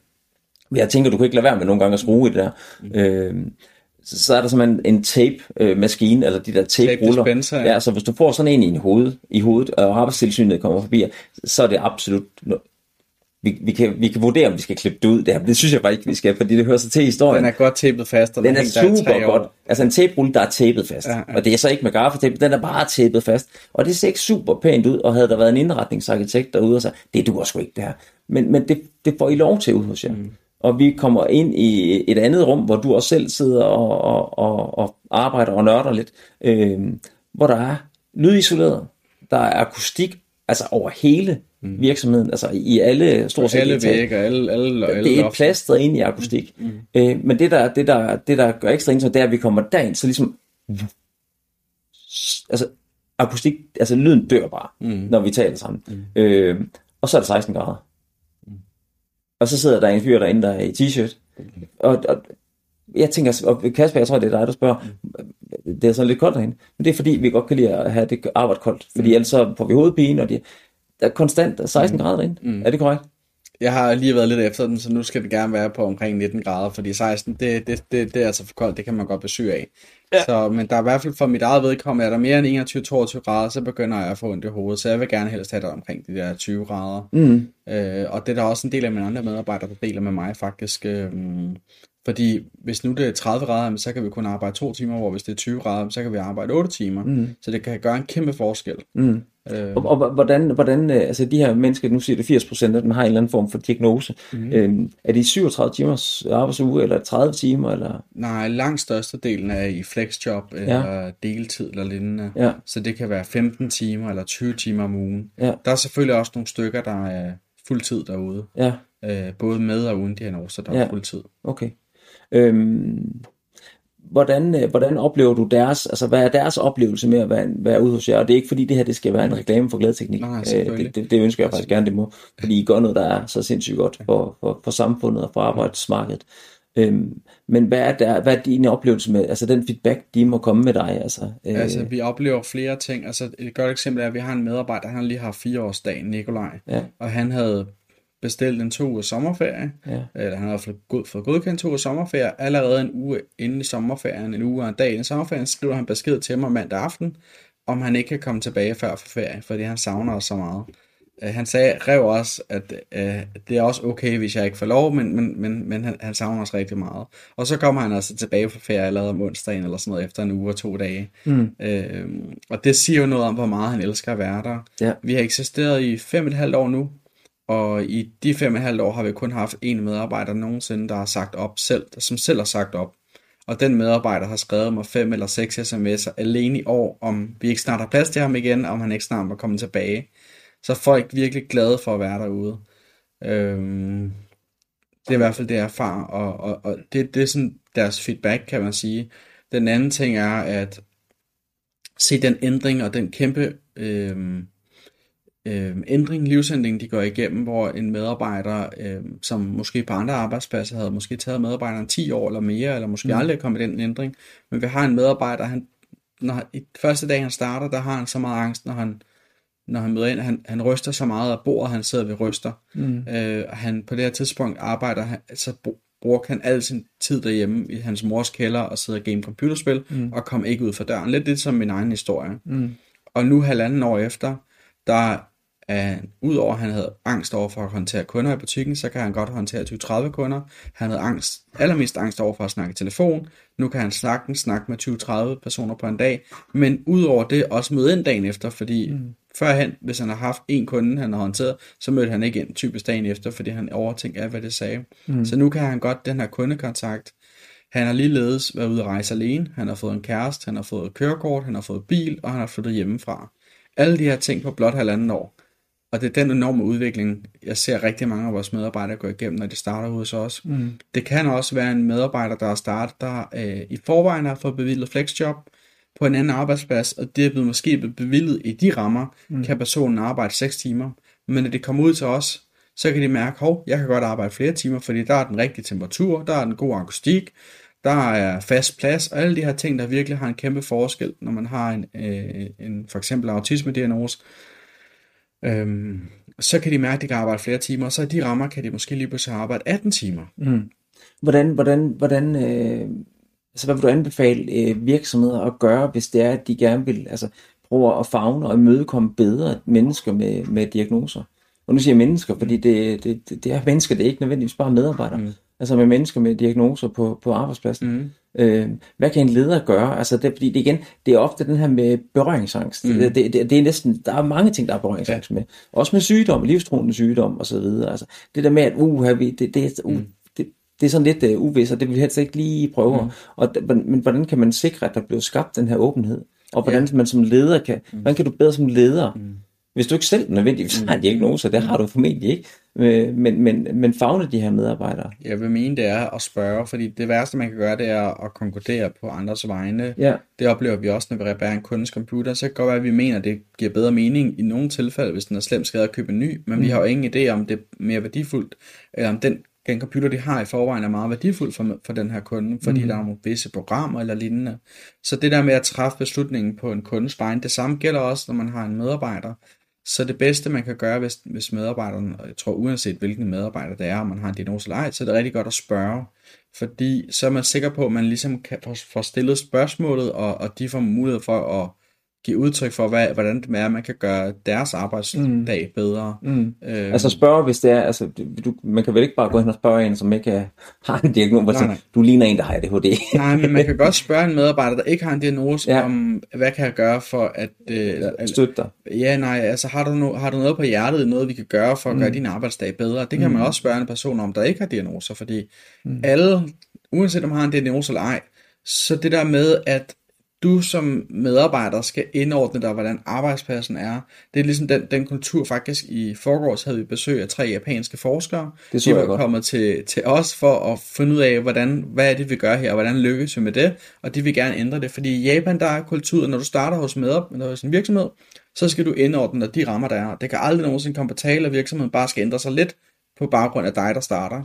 Jeg tænker, du kan ikke lade være med nogle gange at skrue i det der. Mm. Øh, så, så er der simpelthen en tape-maskine, eller de der tape-ruller. Tape ja. ja, så hvis du får sådan en i, en hoved, i hovedet, og arbejdstilsynet kommer forbi, så er det absolut vi, vi, kan, vi kan vurdere, om vi skal klippe det ud. Det, her. det synes jeg bare ikke, vi skal, fordi det hører sig til historien. Den er godt tapet fast. Og den er super godt. Altså en tape der er tapet fast. Ja, ja. Og det er så ikke med gaffatape, den er bare tapet fast. Og det ser ikke super pænt ud, og havde der været en indretningsarkitekt derude og så det duer sgu ikke det her. Men, men det, det får I lov til ud hos jer. Mm. Og vi kommer ind i et andet rum, hvor du også selv sidder og, og, og, og arbejder og nørder lidt, øh, hvor der er lydisoleret, der er akustik, altså over hele mm. virksomheden, altså i alle stort set alle vægge, alle, alle, alle Det er plastret ind i akustik. Mm. Øh, men det der, det, der, det der gør ekstra indtryk, det er, at vi kommer derind, så ligesom altså akustik, altså lyden dør bare, mm. når vi taler sammen. Mm. Øh, og så er det 16 grader. Og så sidder der en fyr derinde, der er i t-shirt. Og, og jeg tænker, og Kasper, jeg tror, det er dig, der spørger, det er sådan lidt koldt derinde. Men det er fordi, vi godt kan lide at have det arbejde koldt. Fordi mm. ellers så får vi hovedpine, og de, der er konstant 16 mm. grader derinde. Mm. Er det korrekt? Jeg har lige været lidt efter den, så nu skal det gerne være på omkring 19 grader, fordi 16, det, det, det, det er altså for koldt, det kan man godt besøge af. Ja. Så, men der er i hvert fald for mit eget vedkommende, er der mere end 21-22 grader, så begynder jeg at få ondt i hovedet, så jeg vil gerne helst have det omkring de der 20 grader. Mm. Øh, og det er der også en del af mine andre medarbejdere, der deler med mig faktisk. Øh, fordi hvis nu det er 30 grader, så kan vi kun arbejde to timer, hvor hvis det er 20 grader, så kan vi arbejde 8 timer. Mm. Så det kan gøre en kæmpe forskel. Mm. Øh, Og, og hvordan, hvordan, øh, altså de her mennesker, nu siger det 80% af dem har en eller anden form for diagnose. Mm. Øhm, er det 37 timers arbejdsuge, eller 30 timer, eller? nej, langt størstedelen er i flexjob, eller deltid eller lignende. Ja. Så det kan være 15 timer eller 20 timer om ugen. Ja. Der er selvfølgelig også nogle stykker, der er fuldtid derude. Ja, Øh, både med og uden diagnoser, der Ja. er fuldtid. okay. Øhm, hvordan, øh, hvordan oplever du deres, altså hvad er deres oplevelse med at være, være ude hos jer? Og det er ikke fordi det her, det skal være en reklame for glædeteknik. Nej, Øh, det, det, det ønsker jeg faktisk gerne, det må. Fordi I gør noget, der er så sindssygt godt for, for, for samfundet og for arbejdsmarkedet. Øhm, men hvad er, der, hvad er din oplevelse med, altså den feedback, de må komme med dig? Altså, øh, Altså, vi oplever flere ting. Altså, et godt eksempel er, at vi har en medarbejder, han har lige haft fireårsdagen, Nikolaj. Ja. Og han havde bestilt en to ugers sommerferie. Ja. Eller han havde fået, god, fået godkendt to ugers sommerferie. Allerede en uge inden i sommerferien, en uge og en dag inden i sommerferien, skriver han besked til mig mandag aften, om han ikke kan komme tilbage før for ferie, fordi han savner os så meget. Øh, Han sagde, rev også, at øh, det er også okay, hvis jeg ikke får lov, men, men, men, men han, han savner os rigtig meget. Og så kommer han altså tilbage fra ferie allerede om onsdagen eller sådan noget, efter en uge og to dage. Mm. Øh, og det siger jo noget om, hvor meget han elsker at være der. Ja. Vi har eksisteret i fem og et halvt år nu, og i de fem og et halvt år har vi kun haft en medarbejder nogensinde, der har sagt op selv, som selv har sagt op. Og den medarbejder har skrevet mig fem eller seks sms'er alene i år, om vi ikke snart har plads til ham igen, om han ikke snart må komme tilbage. Så er folk virkelig glade for at være derude. Øhm, det er i hvert fald det, jeg erfarer, og, og, og det, det er sådan deres feedback, kan man sige. Den anden ting er, at se den ændring og den kæmpe øhm, øhm, ændring, livsændring, de går igennem, hvor en medarbejder, øhm, som måske på andre arbejdspladser havde måske taget medarbejderen 10 år eller mere, eller måske mm. aldrig kommet i den ændring, men vi har en medarbejder, han, når, i første dag han starter, der har han så meget angst, når han når han møder ind, han, han ryster så meget af bordet, han sidder ved ryster. Mm. Øh, og han på det her tidspunkt arbejder, han, så br- bruger han al sin tid derhjemme i hans mors kælder og sidder og game computerspil, mm. og kom ikke ud fra døren. Lidt lidt som min egen historie. Mm. Og nu halvanden år efter, der er, udover at han havde angst over for at håndtere kunder i butikken, så kan han godt håndtere 20-30 kunder. Han havde angst, allermest angst over for at snakke i telefon. Nu kan han sagtens snakke med 20-30 personer på en dag. Men udover det også møde ind dagen efter, fordi mm. førhen, hvis han har haft en kunde, han har håndteret, så mødte han ikke ind typisk dagen efter, fordi han overtænkte af, hvad det sagde. Mm. Så nu kan han godt den her kundekontakt. Han har ligeledes været ude at rejse alene. Han har fået en kæreste, han har fået et kørekort, han har fået bil, og han har flyttet hjemmefra. Alle de her ting på blot halvanden år. Og det er den enorme udvikling, jeg ser rigtig mange af vores medarbejdere gå igennem, når de starter hos os. Mm. Det kan også være en medarbejder, der har startet, der øh, i forvejen har fået bevilget flexjob på en anden arbejdsplads, og det er blevet måske blevet bevilget i de rammer, mm. kan personen arbejde 6 timer. Men når det kommer ud til os, så kan de mærke, hov, jeg kan godt arbejde flere timer, fordi der er den rigtige temperatur, der er den gode akustik, der er fast plads, og alle de her ting, der virkelig har en kæmpe forskel, når man har en, øh, en for eksempel autisme-diagnose, øhm, så kan de mærke, at de kan arbejde flere timer, og så i de rammer kan de måske lige pludselig arbejde 18 timer. Mm. Hvordan, hvordan, hvordan, øh, altså hvad vil du anbefale øh, virksomheder at gøre, hvis det er, at de gerne vil altså, prøve at fagne og imødekomme bedre mennesker med, med diagnoser? Og nu siger jeg mennesker, fordi det, det, det, det er mennesker, det er ikke nødvendigvis bare medarbejdere. Mm. Altså med mennesker med diagnoser på, på arbejdspladsen. Mm. Øh, hvad kan en leder gøre? Altså det, fordi det igen, det er ofte den her med berøringsangst. Mm. Det, det, det, det er næsten, der er mange ting, der er berøringsangst ja. med. Også med sygdom, livstruende sygdom og så videre. Altså det der med, at uh, vi, det, det, uh, mm. det, det er sådan lidt uh, uvist, og det vil vi helst ikke lige prøve. Mm. Og, men hvordan kan man sikre, at der bliver skabt den her åbenhed? Og hvordan ja. man som leder kan, mm. hvordan kan du bedre som leder, mm. hvis du ikke selv nødvendigvis har en diagnose, det har du formentlig ikke, men, men, men fagne de her medarbejdere. Jeg vil mene, det er at spørge, fordi det værste, man kan gøre, det er at konkludere på andres vegne. Ja. Det oplever vi også, når vi reparerer en kundes computer. Så kan det godt være, at vi mener, at det giver bedre mening i nogle tilfælde, hvis den er slemt skadet at købe en ny, men mm. vi har jo ingen idé om, det er mere værdifuldt, eller om den, den computer, de har i forvejen, er meget værdifuld for, for den her kunde, fordi mm. der er nogle visse programmer eller lignende. Så det der med at træffe beslutningen på en kundes vegne, det samme gælder også, når man har en medarbejder. Så det bedste, man kan gøre, hvis, hvis medarbejderen, og jeg tror uanset hvilken medarbejder det er, om man har en diagnose eller ej, så er det rigtig godt at spørge. Fordi så er man sikker på, at man ligesom kan få stillet spørgsmålet, og, og de får mulighed for at give udtryk for, hvad, hvordan det er, man kan gøre deres arbejdsdag mm. bedre. Mm. Øh, Altså spørge, hvis det er, altså du, man kan vel ikke bare gå hen og spørge en, som ikke er, har en diagnose, Nej, nej, du ligner en, der har ADHD. Nej, men man kan godt spørge en medarbejder, der ikke har en diagnose, ja. Om hvad kan jeg gøre for at... Øh, Støtte dig. ja, nej, altså har du, no, har du noget på hjertet, noget vi kan gøre for at gøre din arbejdsdag bedre? Det kan man også spørge en person om, der ikke har diagnoser, fordi alle, uanset om man har en diagnose eller ej, så det der med, at du som medarbejder skal indordne dig, hvordan arbejdspladsen er. Det er ligesom den, den kultur, faktisk i forgårs havde vi besøg af tre japanske forskere. Det De var godt. kommet til, til os for at finde ud af, hvordan, hvad er det, vi gør her, og hvordan lykkes vi med det, og de vil gerne ændre det, fordi i Japan, der er kultur, når du starter hos, medop, eller hos en virksomhed, så skal du indordne dig de rammer, der er. Det kan aldrig nogensinde komme på tale, at virksomheden bare skal ændre sig lidt på baggrund af dig, der starter.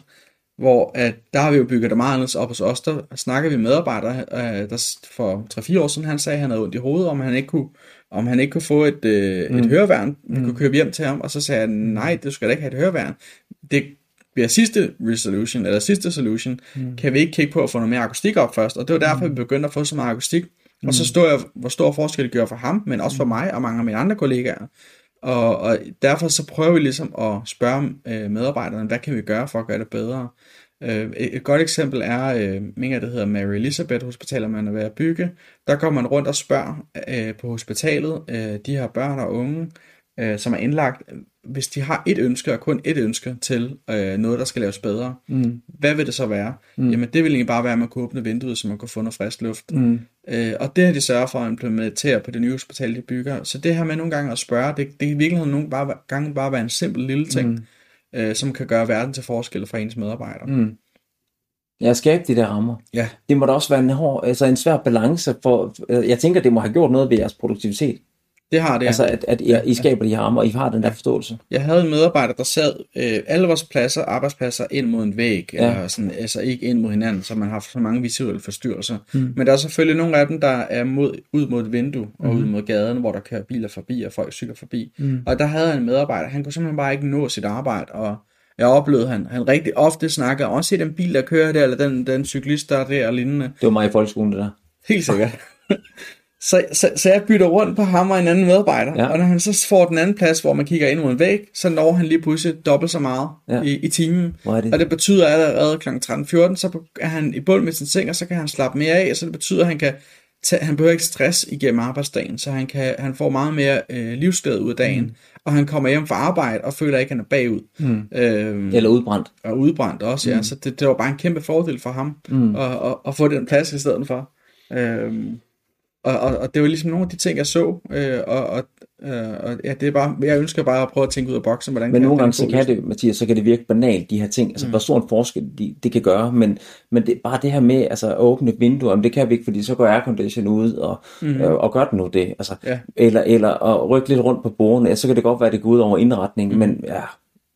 Hvor at, der har vi jo bygget det meget anderledes op hos os, der snakker vi med medarbejdere, øh, der for 3-4 år siden, han sagde, at han havde ondt i hovedet, om han ikke kunne, om han ikke kunne få et, øh, et høreværn, vi kunne købe hjem til ham, og så sagde han, nej, du skal da ikke have et høreværn. Det bliver sidste resolution, eller sidste solution, mm. kan vi ikke kigge på at få noget mere akustik op først, og det var derfor, vi begyndte at få så meget akustik, og så stod jeg, hvor stor forskel det gjorde for ham, men også for mig og mange af mine andre kollegaer. Og, og derfor så prøver vi ligesom at spørge øh, medarbejderne, hvad kan vi gøre for at gøre det bedre? Øh, et, godt eksempel er, øh, mener det hedder Mary Elizabeth Hospital, man er ved at bygge. Der går man rundt og spørger øh, på hospitalet, øh, de her børn og unge, øh, som er indlagt, hvis de har et ønske, og kun et ønske til øh, noget, der skal laves bedre, mm. hvad vil det så være? Mm. Jamen det vil egentlig bare være, at man kunne åbne vinduet, så man kunne få noget frisk luft. Mm. Øh, og det har de sørget for at implementere på det nye hospital, de bygger. Så det her med nogle gange at spørge, det, det kan i virkeligheden nogle bare, gange bare være en simpel lille ting, mm. øh, som kan gøre verden til forskel for ens medarbejdere. Mm. Ja, skabe de der rammer. Ja. Det må da også være en, hård, altså en svær balance for, øh, jeg tænker, det må have gjort noget ved jeres produktivitet. Det har det. Altså, at, at I, I skaber de her rammer, og I har den der forståelse. Jeg havde en medarbejder, der sad øh, alle vores pladser, arbejdspladser ind mod en væg, ja. eller sådan, altså ikke ind mod hinanden, så man har så mange visuelle forstyrrelser. Mm. Men der er selvfølgelig nogle af dem, der er mod, ud mod et vindue, og ud mod gaden, hvor der kører biler forbi, og folk cykler forbi. Mm. Og der havde jeg en medarbejder, han kunne simpelthen bare ikke nå sit arbejde, og jeg oplevede, han, han rigtig ofte snakkede, også se den bil, der kører der, eller den, den cyklist, der er der, og lignende. Det var mig i folkeskolen, det der. Helt sikkert. så, så, så jeg bytter rundt på ham og en anden medarbejder, ja. Og når han så får den anden plads, hvor man kigger ind mod en væg, så når han lige pludselig dobbelt så meget ja. I, i timen. Det? Og det betyder at allerede kl. 13.14, så er han i bund med sin seng, og så kan han slappe mere af, så det betyder, at han kan tage, han behøver ikke stress igennem arbejdsdagen, så han, kan, han får meget mere øh, livsglæde ud af dagen, mm. og han kommer hjem fra arbejde og føler ikke, at han er bagud. Mm. Øhm, Eller udbrændt. og udbrændt også, ja. Så det, det var bare en kæmpe fordel for ham mm. at, at, at få den plads i stedet for. Øhm, og, og, og det var ligesom nogle af de ting, jeg så, øh, og, og, øh, og ja, det er bare, jeg ønsker bare at prøve at tænke ud af boksen, hvordan Men nogle gange, så kan det, Mathias, så kan det virke banalt, de her ting. Altså, mm. hvor stor en forskel de, det kan gøre. Men, men det, bare det her med altså, at åbne vinduer, men det kan vi ikke, fordi så går aircondition ud, og, mm. øh, og gør den nu det. Altså, Ja. eller, eller at rykke lidt rundt på bordene, ja, så kan det godt være, at det går ud over indretningen, mm. men ja,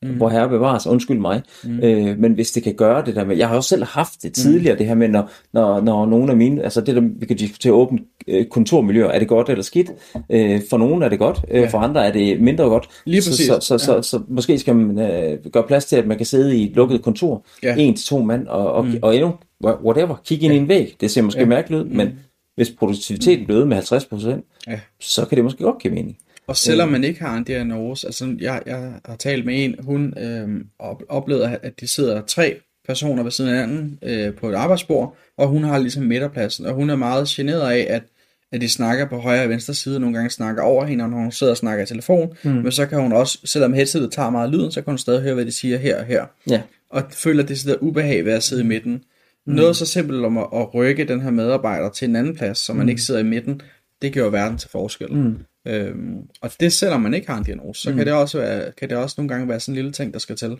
mm. hvor herre bevares, undskyld mig. Mm. Øh, men hvis det kan gøre det der med, jeg har også selv haft det tidligere, mm. det her med, når, når, når nogle af mine, altså det der, vi kan diskutere åbent øh, kontormiljøer, er det godt eller skidt? Øh, for nogle er det godt, øh, for andre er det mindre godt. Lige så, præcis. Så, så, så, så, så måske skal man øh, gøre plads til, at man kan sidde i et lukket kontor, Ja. en til to mand, og, og, mm. og endnu, whatever, kigge ind i en væg. Det ser måske ja. mærkeligt ud, men hvis produktiviteten bliver øget med 50%, Ja. så kan det måske godt give mening. Og selvom man ikke har en diagnose, altså jeg, jeg har talt med en, hun øh, op, oplevede, at de sidder tre personer ved siden af hinanden øh, på et arbejdsbord, og hun har ligesom midterpladsen, og hun er meget generet af, at, at de snakker på højre og venstre side, nogle gange snakker over hende, og når hun sidder og snakker i telefon, mm. men så kan hun også, selvom headsetet tager meget lyden, så kan hun stadig høre, hvad de siger her og her. Ja. Og føler det sidder ubehag ved at sidde i midten. Mm. Noget så simpelt om at, at rykke den her medarbejder til en anden plads, så man mm. ikke sidder i midten, det gør verden til forskel. Mm. Øhm, og det selvom man ikke har en diagnose, så mm. kan, det også være, kan det også nogle gange være sådan en lille ting, der skal til.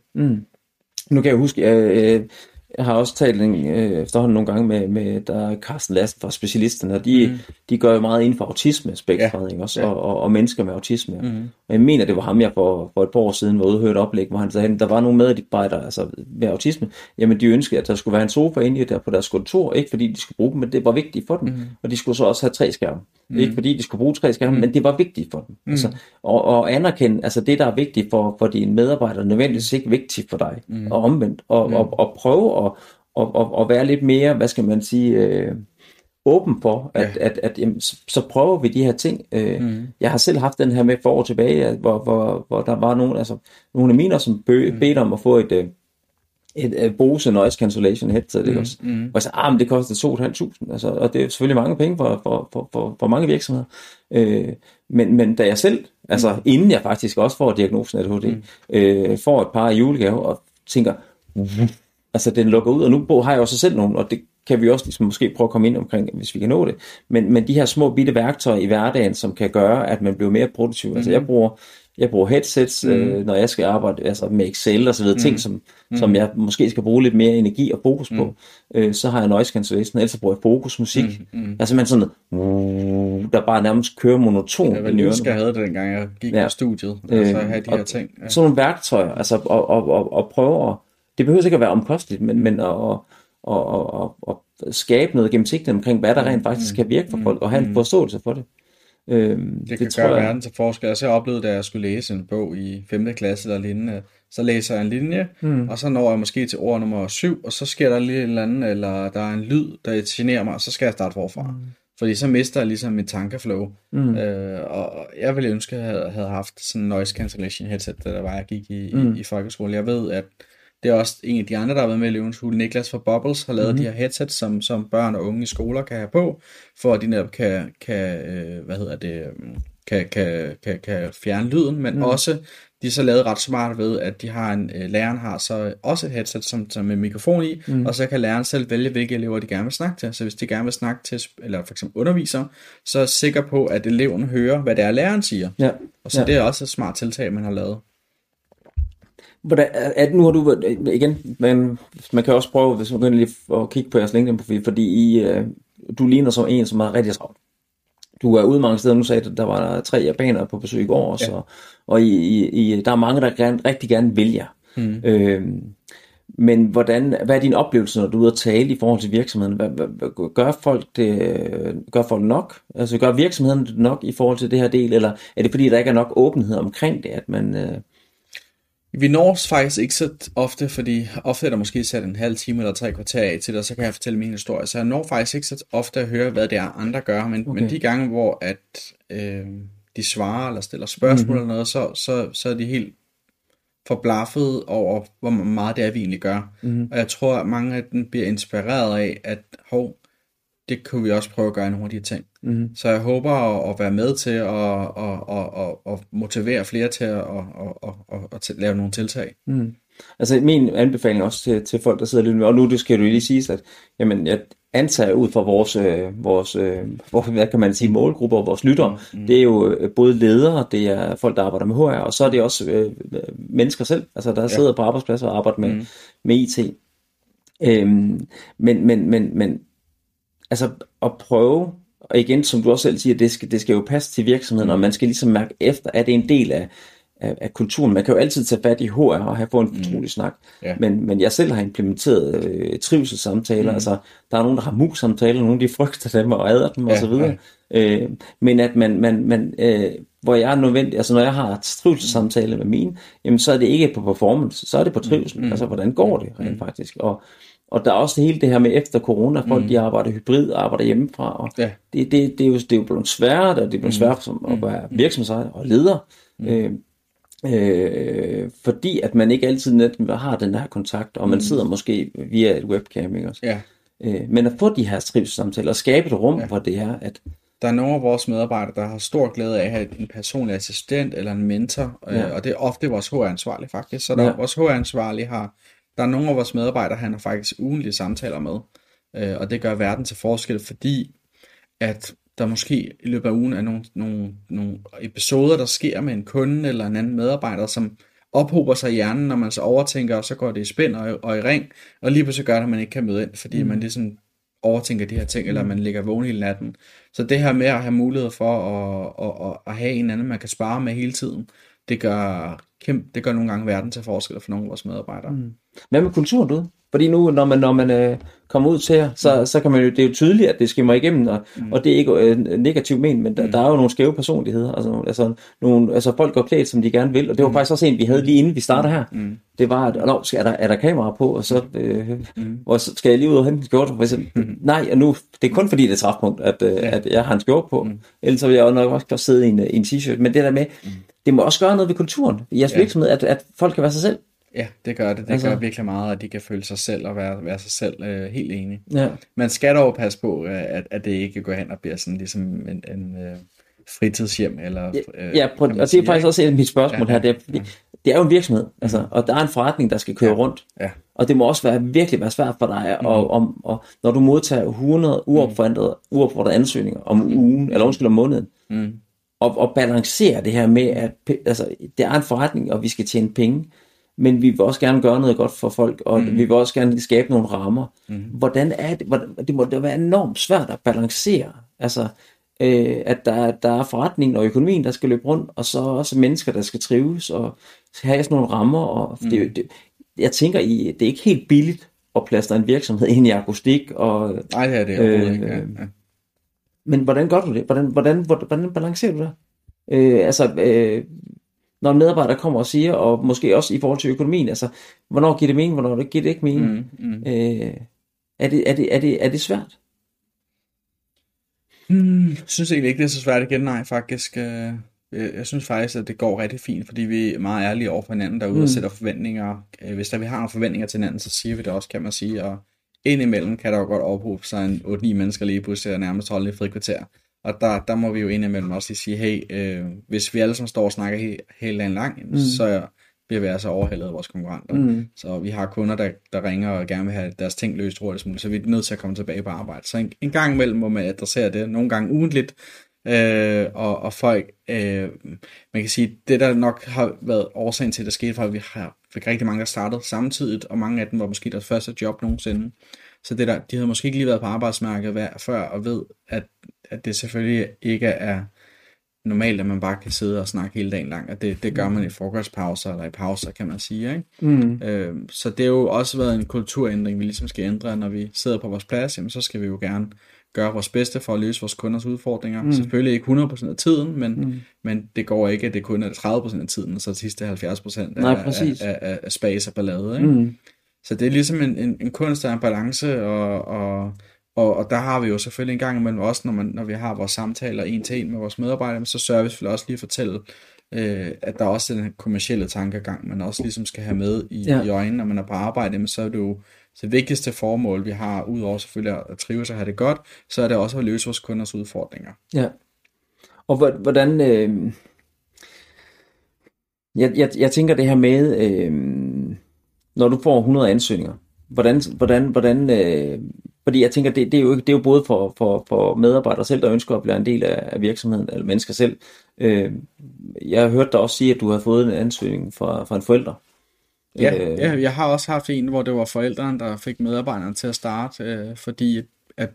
Nu kan jeg huske, jeg, øh, jeg har også talt en, øh, efterhånden nogle gange med, med der er Carsten Lassen fra specialisterne, og de, mm. de gør jo meget inden for autisme spektret, ja. også, Ja. og, og, og, mennesker med autisme. Mm. Og jeg mener, det var ham, jeg for, for et par år siden var ude og høre et oplæg, hvor han sagde, at der var nogle medarbejdere altså, med autisme, jamen de ønskede, at der skulle være en sofa inde i der på deres kontor, ikke fordi de skulle bruge dem, men det var vigtigt for dem. Mm. Og de skulle så også have tre skærme. Mm. Ikke fordi de skulle bruge tre skærme, mm. men det var vigtigt for dem. Mm. Altså, og, og anerkende, altså det, der er vigtigt for, for dine medarbejdere, er nødvendigvis ikke vigtigt for dig. Mm. Og omvendt. Og, mm. og, og prøve at og, og, og være lidt mere, hvad skal man sige, øh, åben for, at, Ja. ja. at, at jamen, så, så prøver vi de her ting. Øh, Mm. mm. Jeg har selv haft den her med for år tilbage, at- hvor, hvor, hvor der var nogen, altså nogle af mine, som bø, mm. bedte om at få et, øh, et, et Bose Noise Cancellation headset, ikke også? Mm. Og sagde, ah, men det koster 2.500, altså, og det er selvfølgelig mange penge for, for, for, for, for mange virksomheder. Øh, men, men da jeg selv, altså mm. inden jeg faktisk også får diagnosen ADHD, mm. øh, får et par julegaver og tænker, altså den lukker ud, og nu har jeg jo så selv nogen, og det kan vi også ligesom måske prøve at komme ind omkring, hvis vi kan nå det. Men, men de her små bitte værktøjer i hverdagen, som kan gøre, at man bliver mere produktiv. Mm. Altså jeg bruger, jeg bruger headsets, mm. øh, når jeg skal arbejde altså med Excel og så videre, mm. ting, som, mm. som jeg måske skal bruge lidt mere energi og fokus på. Mm. Øh, så har jeg noise cancellation, ellers så bruger jeg fokusmusik. Mm. Mm. Altså man sådan der bare nærmest kører monoton Jeg i vil ønske, ørerne. jeg havde det, dengang jeg gik Ja. på studiet. Altså at have de her ting. Ja. Sådan nogle værktøjer, altså og, og, og, og prøve at, det behøver ikke at være omkosteligt, men, men at, at, at, at, at, skabe noget gennemsigtigt omkring, hvad der rent faktisk kan virke for folk, og have en forståelse for det. Øhm, Det kan det gøre verden til forskel. Altså, jeg oplevede, da jeg skulle læse en bog i 5. klasse eller lignende, så læser jeg en linje, mm. og så når jeg måske til ord nummer 7, og så sker der lige en eller anden, eller der er en lyd, der generer mig, og så skal jeg starte forfra. Mm. Fordi så mister jeg ligesom mit tankeflow. Mm. Øh, og jeg ville ønske, at jeg havde, havde haft sådan en noise cancellation headset, da der var, jeg gik i, mm. i, i folkeskole. Jeg ved, at det er også en af de andre, der har været med i Løvens Hule. Niklas fra Bubbles har lavet mm. de her headsets, som, som børn og unge i skoler kan have på, for at de netop kan, kan øh, hvad hedder det, øh, kan, kan, kan, kan fjerne lyden, men mm. også, de er så lavet ret smart ved, at de har en, øh, læreren har så også et headset, som, som med mikrofon i, mm. og så kan læreren selv vælge, hvilke elever de gerne vil snakke til. Så hvis de gerne vil snakke til, eller for eksempel underviser, så er sikker på, at eleven hører, hvad det er, læreren siger. Ja. Og så Ja. det er også et smart tiltag, man har lavet. Hvordan, at nu har du været- igen, men man kan også prøve, hvis man begynder lige at kigge på jeres LinkedIn-profil, fordi I, øh, du ligner som en, som er rigtig travlt. Du er ude mange steder, nu sagde du, der var tre japanere på besøg i går ja. og, og I, I, I, der er mange, der gerne, rigtig gerne vil jer. Mm. Øhm, men hvordan, hvad er din oplevelse, når du er ude at tale i forhold til virksomheden? Hvad, hvad, hvad, gør, folk det, gør folk nok? Altså gør virksomheden det nok i forhold til det her del, eller er det fordi, der ikke er nok åbenhed omkring det, at man... Vi når faktisk ikke så ofte, fordi ofte er der måske sat en halv time eller tre kvarter af til det, og så kan jeg fortælle min historie. Så jeg når faktisk ikke så ofte at høre, hvad det er, andre gør, men, okay. men de gange, hvor at, øh, de svarer eller stiller spørgsmål mm-hmm. eller noget, så, så, så er de helt forblaffet over, hvor meget det er, vi egentlig gør. Mm-hmm. Og jeg tror, at mange af dem bliver inspireret af, at hov, det kunne vi også prøve at gøre i nogle af de her ting. Mm-hmm. Så jeg håber at, at være med til at, at, at, at, at motivere flere til at, at, at, at, at, lave nogle tiltag. Mm. Altså min anbefaling også til, til folk, der sidder lidt med, og nu det skal du lige sige, at jamen, jeg antager ud fra vores, øh, vores øh, hvor, hvad kan man sige, målgrupper og vores lyttere, mm. det er jo øh, både ledere, det er folk, der arbejder med HR, og så er det også øh, mennesker selv, altså der sidder på arbejdspladser og arbejder med, mm. med IT. Øhm, men, men, men, men altså at prøve, og igen, som du også selv siger, det skal, det skal jo passe til virksomheden, og man skal ligesom mærke efter, at det er en del af, af, af kulturen. Man kan jo altid tage fat i HR og have fået en fortrolig mm. snak, Ja. men, men jeg selv har implementeret øh, trivselssamtaler, mm. altså der er nogen, der har mus-samtaler, nogen de frygter dem og adder dem Ja, og så videre. Øh, men at man, man, man øh, hvor jeg er nødvendig, altså når jeg har trivselssamtale med mine, jamen så er det ikke på performance, så er det på trivsel, mm. altså hvordan går det rent faktisk, og og der er også hele det her med efter corona, folk mm. de arbejder hybrid, arbejder hjemmefra, og Ja. det, det, det, er jo, det er jo blevet sværere, og det er blevet sværere som at være virksomhedsejer og leder, mm. øh, øh, fordi at man ikke altid net har den her kontakt, og man sidder måske via et webcam, ikke også? Ja. Øh, men at få de her trivselssamtaler, og skabe et rum, ja. hvor det er, at Der er nogle af vores medarbejdere, der har stor glæde af at have en personlig assistent eller en mentor, ja. Ja. øh, og det er ofte vores HR-ansvarlige faktisk. Så der, ja. vores HR-ansvarlige har, der er nogle af vores medarbejdere, han har faktisk ugentlige samtaler med, øh, og det gør verden til forskel, fordi at der måske i løbet af ugen er nogle, nogle, nogle episoder, der sker med en kunde eller en anden medarbejder, som ophober sig i hjernen, når man så overtænker, og så går det i spænd og, og i ring, og lige pludselig gør det, at man ikke kan møde ind, fordi mm. man ligesom overtænker de her ting, eller man ligger vågen hele natten. Så det her med at have mulighed for at, at, at, at have en anden, man kan spare med hele tiden, det gør, kæmpe, det gør nogle gange verden til forskel for nogle af vores medarbejdere. Mm. Hvad med kulturen, du? Fordi nu, når man, når man øh, kommer ud til her, så, så kan man jo, det er jo tydeligt, at det skimmer igennem, og, mm. og det er ikke øh, negativt men, men der, der er jo nogle skæve personligheder. Altså, altså, nogle, altså folk går klædt, som de gerne vil, og det var mm. faktisk også en, vi havde lige inden vi starter her. Mm. Det var, at skal, er, der, er der kamera på, og så, øh, mm. og så skal jeg lige ud og hente en skjorte, for eksempel. Mm. Nej, og nu, det er kun fordi, det er træfpunkt, at, øh, ja. at jeg har en skjorte på. Mm. Ellers så vil jeg jo nok også sidde i en, i en t-shirt. Men det der med, mm. det må også gøre noget ved kulturen i jeres ja. virksomhed, at, at folk kan være sig selv. Ja, det gør det. Det altså... gør virkelig meget, at de kan føle sig selv og være, være sig selv øh, helt enige. Ja. Man skal dog passe på, øh, at, at det ikke går hen og bliver sådan ligesom en, en øh, fritidshjem. Eller, øh, ja, prøv, og det er faktisk også et af mit spørgsmål ja, her. Det er, ja. det er jo en virksomhed, altså, og der er en forretning, der skal køre ja. rundt. Ja. Og det må også være virkelig være svært for dig, mm. og, og, og, når du modtager 100 uopfordrede, uopfordrede ansøgninger om ugen, eller undskyld om måneden, mm. og, og balancere det her med, at altså, det er en forretning, og vi skal tjene penge, men vi vil også gerne gøre noget godt for folk, og mm. vi vil også gerne skabe nogle rammer. Mm. Hvordan er det? Hvordan, det må da være enormt svært at balancere, altså, øh, at der, der er forretningen og økonomien, der skal løbe rundt, og så også mennesker, der skal trives, og have sådan nogle rammer, og mm. det, det, jeg tænker, I, det er ikke helt billigt at plaster en virksomhed ind i akustik, og... Nej, det er det øh, ikke, ja, ja. Men hvordan gør du det? Hvordan, hvordan, hvordan, hvordan balancerer du det? Øh, altså, øh, når en medarbejder kommer og siger, og måske også i forhold til økonomien, altså, hvornår giver det mening, hvornår det giver det ikke mening? Mm, mm. Øh, er, det, er, det, er, det, er det svært? Hmm, jeg synes egentlig ikke, det er så svært igen, nej, faktisk. Øh, jeg synes faktisk, at det går rigtig fint, fordi vi er meget ærlige over for hinanden derude mm. og sætter forventninger. Øh, hvis der vi har nogle forventninger til hinanden, så siger vi det også, kan man sige. Og indimellem kan der jo godt ophobe sig en 8-9 mennesker lige pludselig nærmest holde i frikvarter. Og der, der må vi jo indimellem også sige, hey, øh, hvis vi alle sammen står og snakker he, hele dagen lang, mm. så bliver vi altså overhældet af vores konkurrenter. Mm. Så vi har kunder, der, der ringer og gerne vil have deres ting løst hurtigst muligt, så vi er nødt til at komme tilbage på arbejde. Så en, en gang imellem må man adressere det, nogle gange ugentligt, øh, og, og folk, øh, man kan sige, det der nok har været årsagen til, at det skete, for at vi har fik rigtig mange, der startede samtidig, og mange af dem var måske deres første job nogensinde. Så det der, de havde måske ikke lige været på arbejdsmarkedet før, og ved, at at det selvfølgelig ikke er normalt, at man bare kan sidde og snakke hele dagen lang, og det, det gør man i frokostpauser eller i pauser, kan man sige. Ikke? Mm. Øh, så det har jo også været en kulturændring, vi ligesom skal ændre, når vi sidder på vores plads, jamen, så skal vi jo gerne gøre vores bedste for at løse vores kunders udfordringer. Mm. Selvfølgelig ikke 100% af tiden, men, mm. men det går ikke, at det kun er 30% af tiden, og så de sidste 70% af, Nej, af, af, af, af space og ballade. Ikke? Mm. Så det er ligesom en, en, en kunst, er en balance, og, og og, og der har vi jo selvfølgelig en gang imellem også, når, man, når vi har vores samtaler en til en med vores medarbejdere, så sørger vi selvfølgelig også lige at fortælle, øh, at der er også den kommercielle tankegang, man også ligesom skal have med i, ja. i øjnene, når man er på arbejde, men så er det jo det vigtigste formål, vi har, udover selvfølgelig at trives og have det godt, så er det også at løse vores kunders udfordringer. Ja. Og hvordan... Øh... Jeg, jeg, jeg tænker det her med, øh... når du får 100 ansøgninger, hvordan, hvordan, hvordan øh... Fordi jeg tænker, det, det, er, jo, det er jo både for, for, for medarbejdere selv, der ønsker at blive en del af, af virksomheden, eller mennesker selv. Øh, jeg har hørt dig også sige, at du har fået en ansøgning fra, fra en forælder. Ja, øh, ja, jeg har også haft en, hvor det var forældrene, der fik medarbejderne til at starte, øh, fordi at,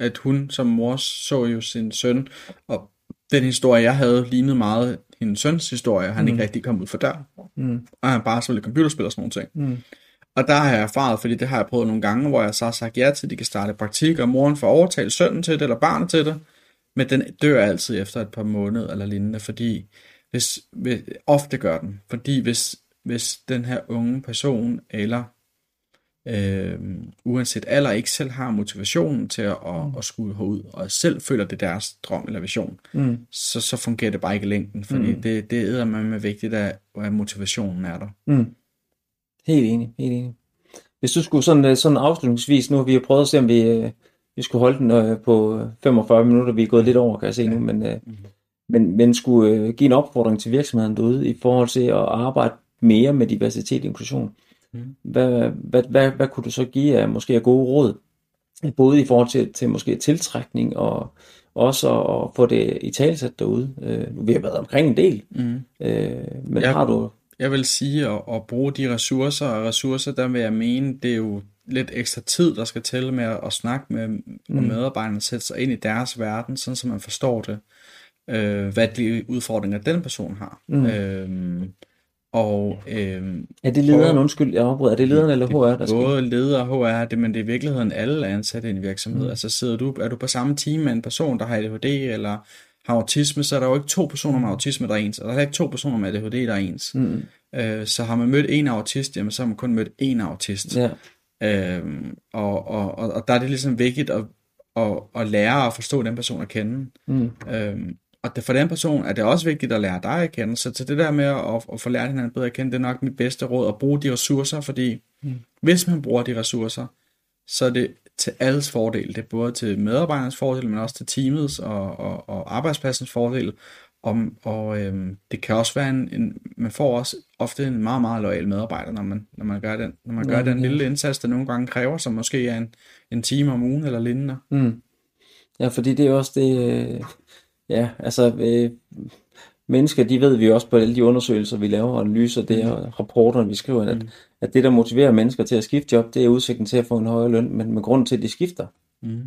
at hun som mor så jo sin søn, og den historie, jeg havde, lignede meget hendes søns historie, han mm. ikke rigtig kom ud for dør. Mm. Og han bare spillede computerspil og sådan nogle ting. Mm. Og der har jeg erfaret, fordi det har jeg prøvet nogle gange, hvor jeg så har sagt ja til, at de kan starte praktik, og moren får overtalt sønnen til det, eller barnet til det. Men den dør altid efter et par måneder eller lignende, fordi hvis, hvis ofte gør den, fordi hvis, hvis den her unge person, eller øh, uanset alder, ikke selv har motivationen til at, at, at skulle ud, og selv føler det deres drøm eller vision, mm. så, så fungerer det bare ikke i længden, fordi mm. det, det er med vigtigt, at, at motivationen er der. Mm. Helt enig, helt enig. Hvis du skulle sådan, øh, sådan afslutningsvis, nu har vi jo prøvet at se, om vi, øh, vi skulle holde den øh, på 45 minutter, vi er gået lidt over, kan jeg se nu, men, mm-hmm. men, men skulle give en opfordring til virksomheden derude i forhold til at arbejde mere med diversitet og inklusion. Mm. Hvad, hvad, hvad, hvad kunne du så give af måske af gode råd? Både i forhold til, til måske tiltrækning og også at få det i talsat derude. Øh, vi har været omkring en del, mm. øh, men jeg, har du jeg vil sige at, at bruge de ressourcer, og ressourcer, der vil jeg mene, det er jo lidt ekstra tid, der skal til med at, at snakke med, mm. med medarbejderne, sætte sig ind i deres verden, sådan så man forstår det, øh, hvad de udfordringer den person har. Mm. Øh, Og øhm, Er det lederen, undskyld, jeg afbryder, er det lederen eller HR, der skal? både leder og HR, det, men det er i virkeligheden alle ansatte i en virksomhed. Mm. Altså sidder du, er du på samme team med en person, der har ADHD eller har autisme, så er der jo ikke to personer med autisme, der er ens. Og der er ikke to personer med ADHD, der er ens. Mm. Øh, så har man mødt en autist, jamen så har man kun mødt en autist. Ja. Øhm, og, og, og, og der er det ligesom vigtigt at, at, at lære at forstå den person at kende. Mm. Øhm, og for den person er det også vigtigt at lære dig at kende. Så til det der med at, at få lært hinanden bedre at kende, det er nok mit bedste råd at bruge de ressourcer, fordi mm. hvis man bruger de ressourcer, så er det til alles fordel. Det er både til medarbejdernes fordel, men også til teamets og, og, og arbejdspladsens fordel. Og, og øhm, det kan også være en, en, man får også ofte en meget, meget lojal medarbejder, når man, når man gør den, når man gør Ja, den lille indsats, der nogle gange kræver, som måske er en, en time om ugen eller lignende. Mm. Ja, fordi det er også det, øh, ja, altså, øh, mennesker, de ved vi også på alle de undersøgelser, vi laver, og analyser, det er og rapporterne, vi skriver, at, Mm. at det, der motiverer mennesker til at skifte job, det er udsigten til at få en højere løn, men med grund til, at de skifter, Mm.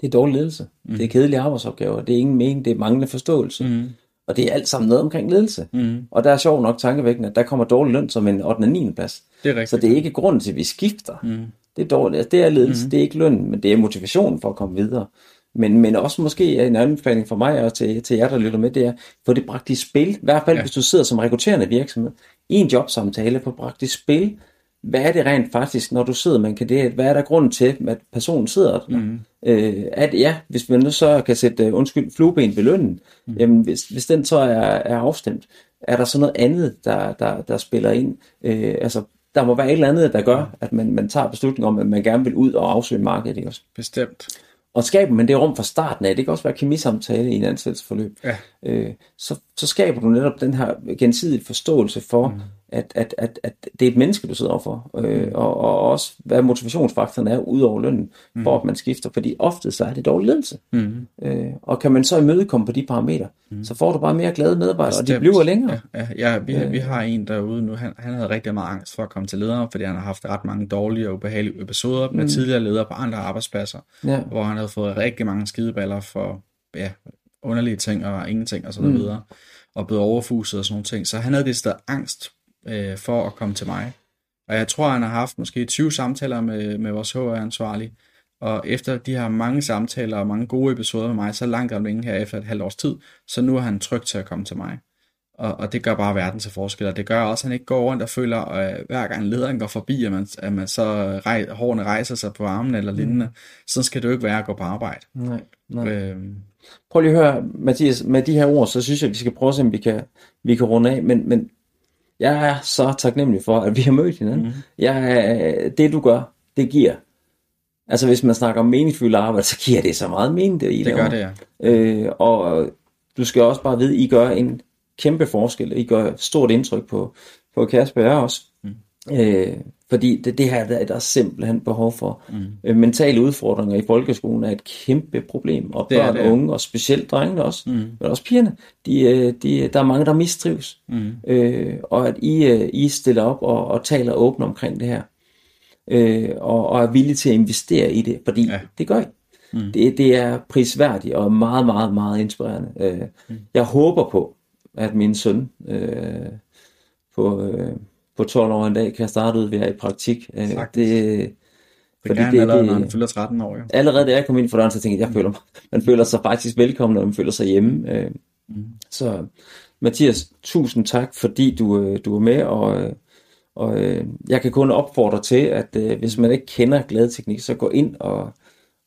det er dårlig ledelse. Mm. Det er kedelige arbejdsopgaver, det er ingen mening, det er manglende forståelse, Mm. og det er alt sammen noget omkring ledelse. Mm. Og der er sjovt nok tankevækkende, at der kommer dårlig løn som en 8. og 9. plads. Det er rigtigt. Så det er ikke grunden til, at vi skifter. Mm. Det er dårligt. Altså, det er ledelse, Mhm. det er ikke løn, men det er motivationen for at komme videre. Men, men også måske en anbefaling for mig og til, til jer, der lytter med, det er, få det bragt i spil. I hvert fald, Ja. hvis du sidder som rekrutterende virksomhed, i en jobsamtale, få bragt i spil. Hvad er det rent faktisk, når du sidder med en kandidat? Hvad er der grund til, at personen sidder der? Mm. Øh, at ja, hvis man nu så kan sætte, uh, undskyld, flueben ved lønnen, mm. jamen hvis, hvis den så er, er afstemt, er der så noget andet, der, der, der spiller ind? Øh, altså, der må være et eller andet, der gør, at man, man tager beslutning om, at man gerne vil ud og afsøge markedet, ikke også? Bestemt. Og skaber man det rum fra starten af, det kan også være kemisamtale i en ansættelsesforløb, Ja. øh, så, så skaber du netop den her gensidige forståelse for, mm. At, at, at, at det er et menneske, du sidder overfor, øh, og, og også hvad motivationsfaktoren er ud over lønnen, mm. for at man skifter, fordi ofte så er det dårlig ledelse. Mm. Øh, og kan man så imødekomme på de parametre, mm. så får du bare mere glade medarbejdere, og de Bestemt. bliver længere. Ja, ja, ja vi, vi har en derude nu, han, han havde rigtig meget angst for at komme til ledere, fordi han har haft ret mange dårlige og ubehagelige episoder med tidligere ledere på andre arbejdspladser, Ja. hvor han havde fået rigtig mange skideballer for ja, underlige ting og ingenting og så Mm. videre, og blevet overfuset og sådan nogle ting. Så han havde det sted angst øh, for at komme til mig. Og jeg tror, han har haft måske 20 samtaler med, med vores HR-ansvarlige, og efter de her mange samtaler og mange gode episoder med mig, så langt om længe her efter et halvt års tid, så nu er han tryg til at komme til mig. Og, og det gør bare verden til forskel, og det gør også, at han ikke går rundt og føler, at hver gang lederen går forbi, at man, at man så rej, hårene rejser sig på armen eller lignende. Sådan skal det jo ikke være at gå på arbejde. Nej, nej. Øhm, Prøv lige at høre, Mathias, med de her ord, så synes jeg, at vi skal prøve at se, om vi kan, vi kan runde af, men, men jeg er så taknemmelig for, at vi har mødt hinanden. Mm. Jeg, det du gør, det giver. Altså hvis man snakker om meningsfyldt arbejde, så giver det så meget mening, det I det laver. gør det, ja. Øh, og du skal også bare vide, at I gør en kæmpe forskel. I gør stort indtryk på, på Kasper og jeg også. Mm. Øh, fordi det, det her der, der er simpelthen behov for. Mm. Øh, mentale udfordringer i folkeskolen er et kæmpe problem. Og Det børn og unge, og specielt drengene også, mm. Men også pigerne, de, øh, de, der er mange, der mistrives. Mm. Øh, og at I, øh, I stiller op og, og taler åbent omkring det her. Øh, og, og er villige til at investere i det, fordi. Ja. det gør I. Mm. Det, det er prisværdigt og meget, meget, meget inspirerende. Øh, mm. Jeg håber på, at min søn øh, på, øh, på 12 år en dag kan starte ud ved at i praktik. Øh, det, Det fordi det- allerede, det- når han fylder 13 år, jo. allerede da jeg kom ind for døren, så tænkte jeg, jeg føler mig, man føler sig faktisk velkommen, og man føler sig hjemme. Øh, Mm. Så Mathias, tusind tak, fordi du, øh, du er med, og, øh, og øh, jeg kan kun opfordre til, at hvis man ikke kender glædeteknik, så gå ind og,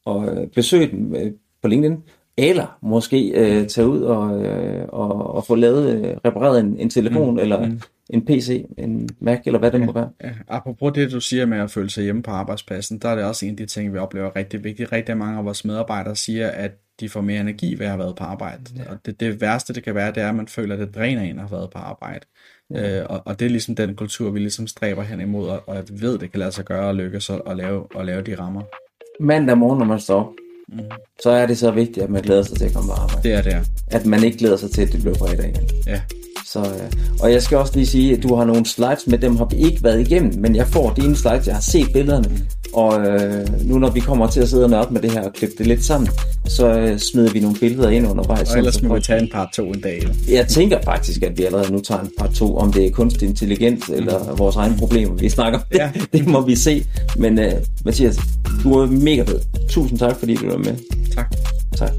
og besøg dem øh, på LinkedIn, eller måske øh, tage ud og, øh, og, og få lavet, øh, repareret en, en telefon, mm. eller mm. en PC, en Mac, eller hvad det må være. Ja, apropos det, du siger med at føle sig hjemme på arbejdspladsen, der er det også en af de ting, vi oplever rigtig vigtigt. Rigtig mange af vores medarbejdere siger, at de får mere energi ved at have været på arbejde. Ja. Og det, det værste, det kan være, det er, at man føler, at det dræner en at have været på arbejde. Ja. Øh, og, og det er ligesom den kultur, vi ligesom stræber hen imod, og, og jeg ved, det kan lade sig gøre og lykkes at, at, lave, at lave de rammer. Mandag morgen, når man står Mm. så er det så vigtigt, at man glæder sig til at komme på arbejde. Det er det. At man ikke glæder sig til, at det bliver fredag igen. ja. Så, øh, og jeg skal også lige sige, at du har nogle slides med, dem har vi ikke været igennem, men jeg får dine slides, jeg har set billederne, Og øh, nu når vi kommer til at sidde og nørde med det her og klippe det lidt sammen, så øh, smider vi nogle billeder ind undervejs. Og ellers må vi tage en part 2 en dag. Eller? Jeg tænker faktisk, at vi allerede nu tager en part 2, om det er kunstig intelligens eller vores egne problemer, vi snakker om. Ja. Det, det må vi se. Men uh, Mathias, du er mega fed. Tusind tak, fordi du var med. Tak. Tak.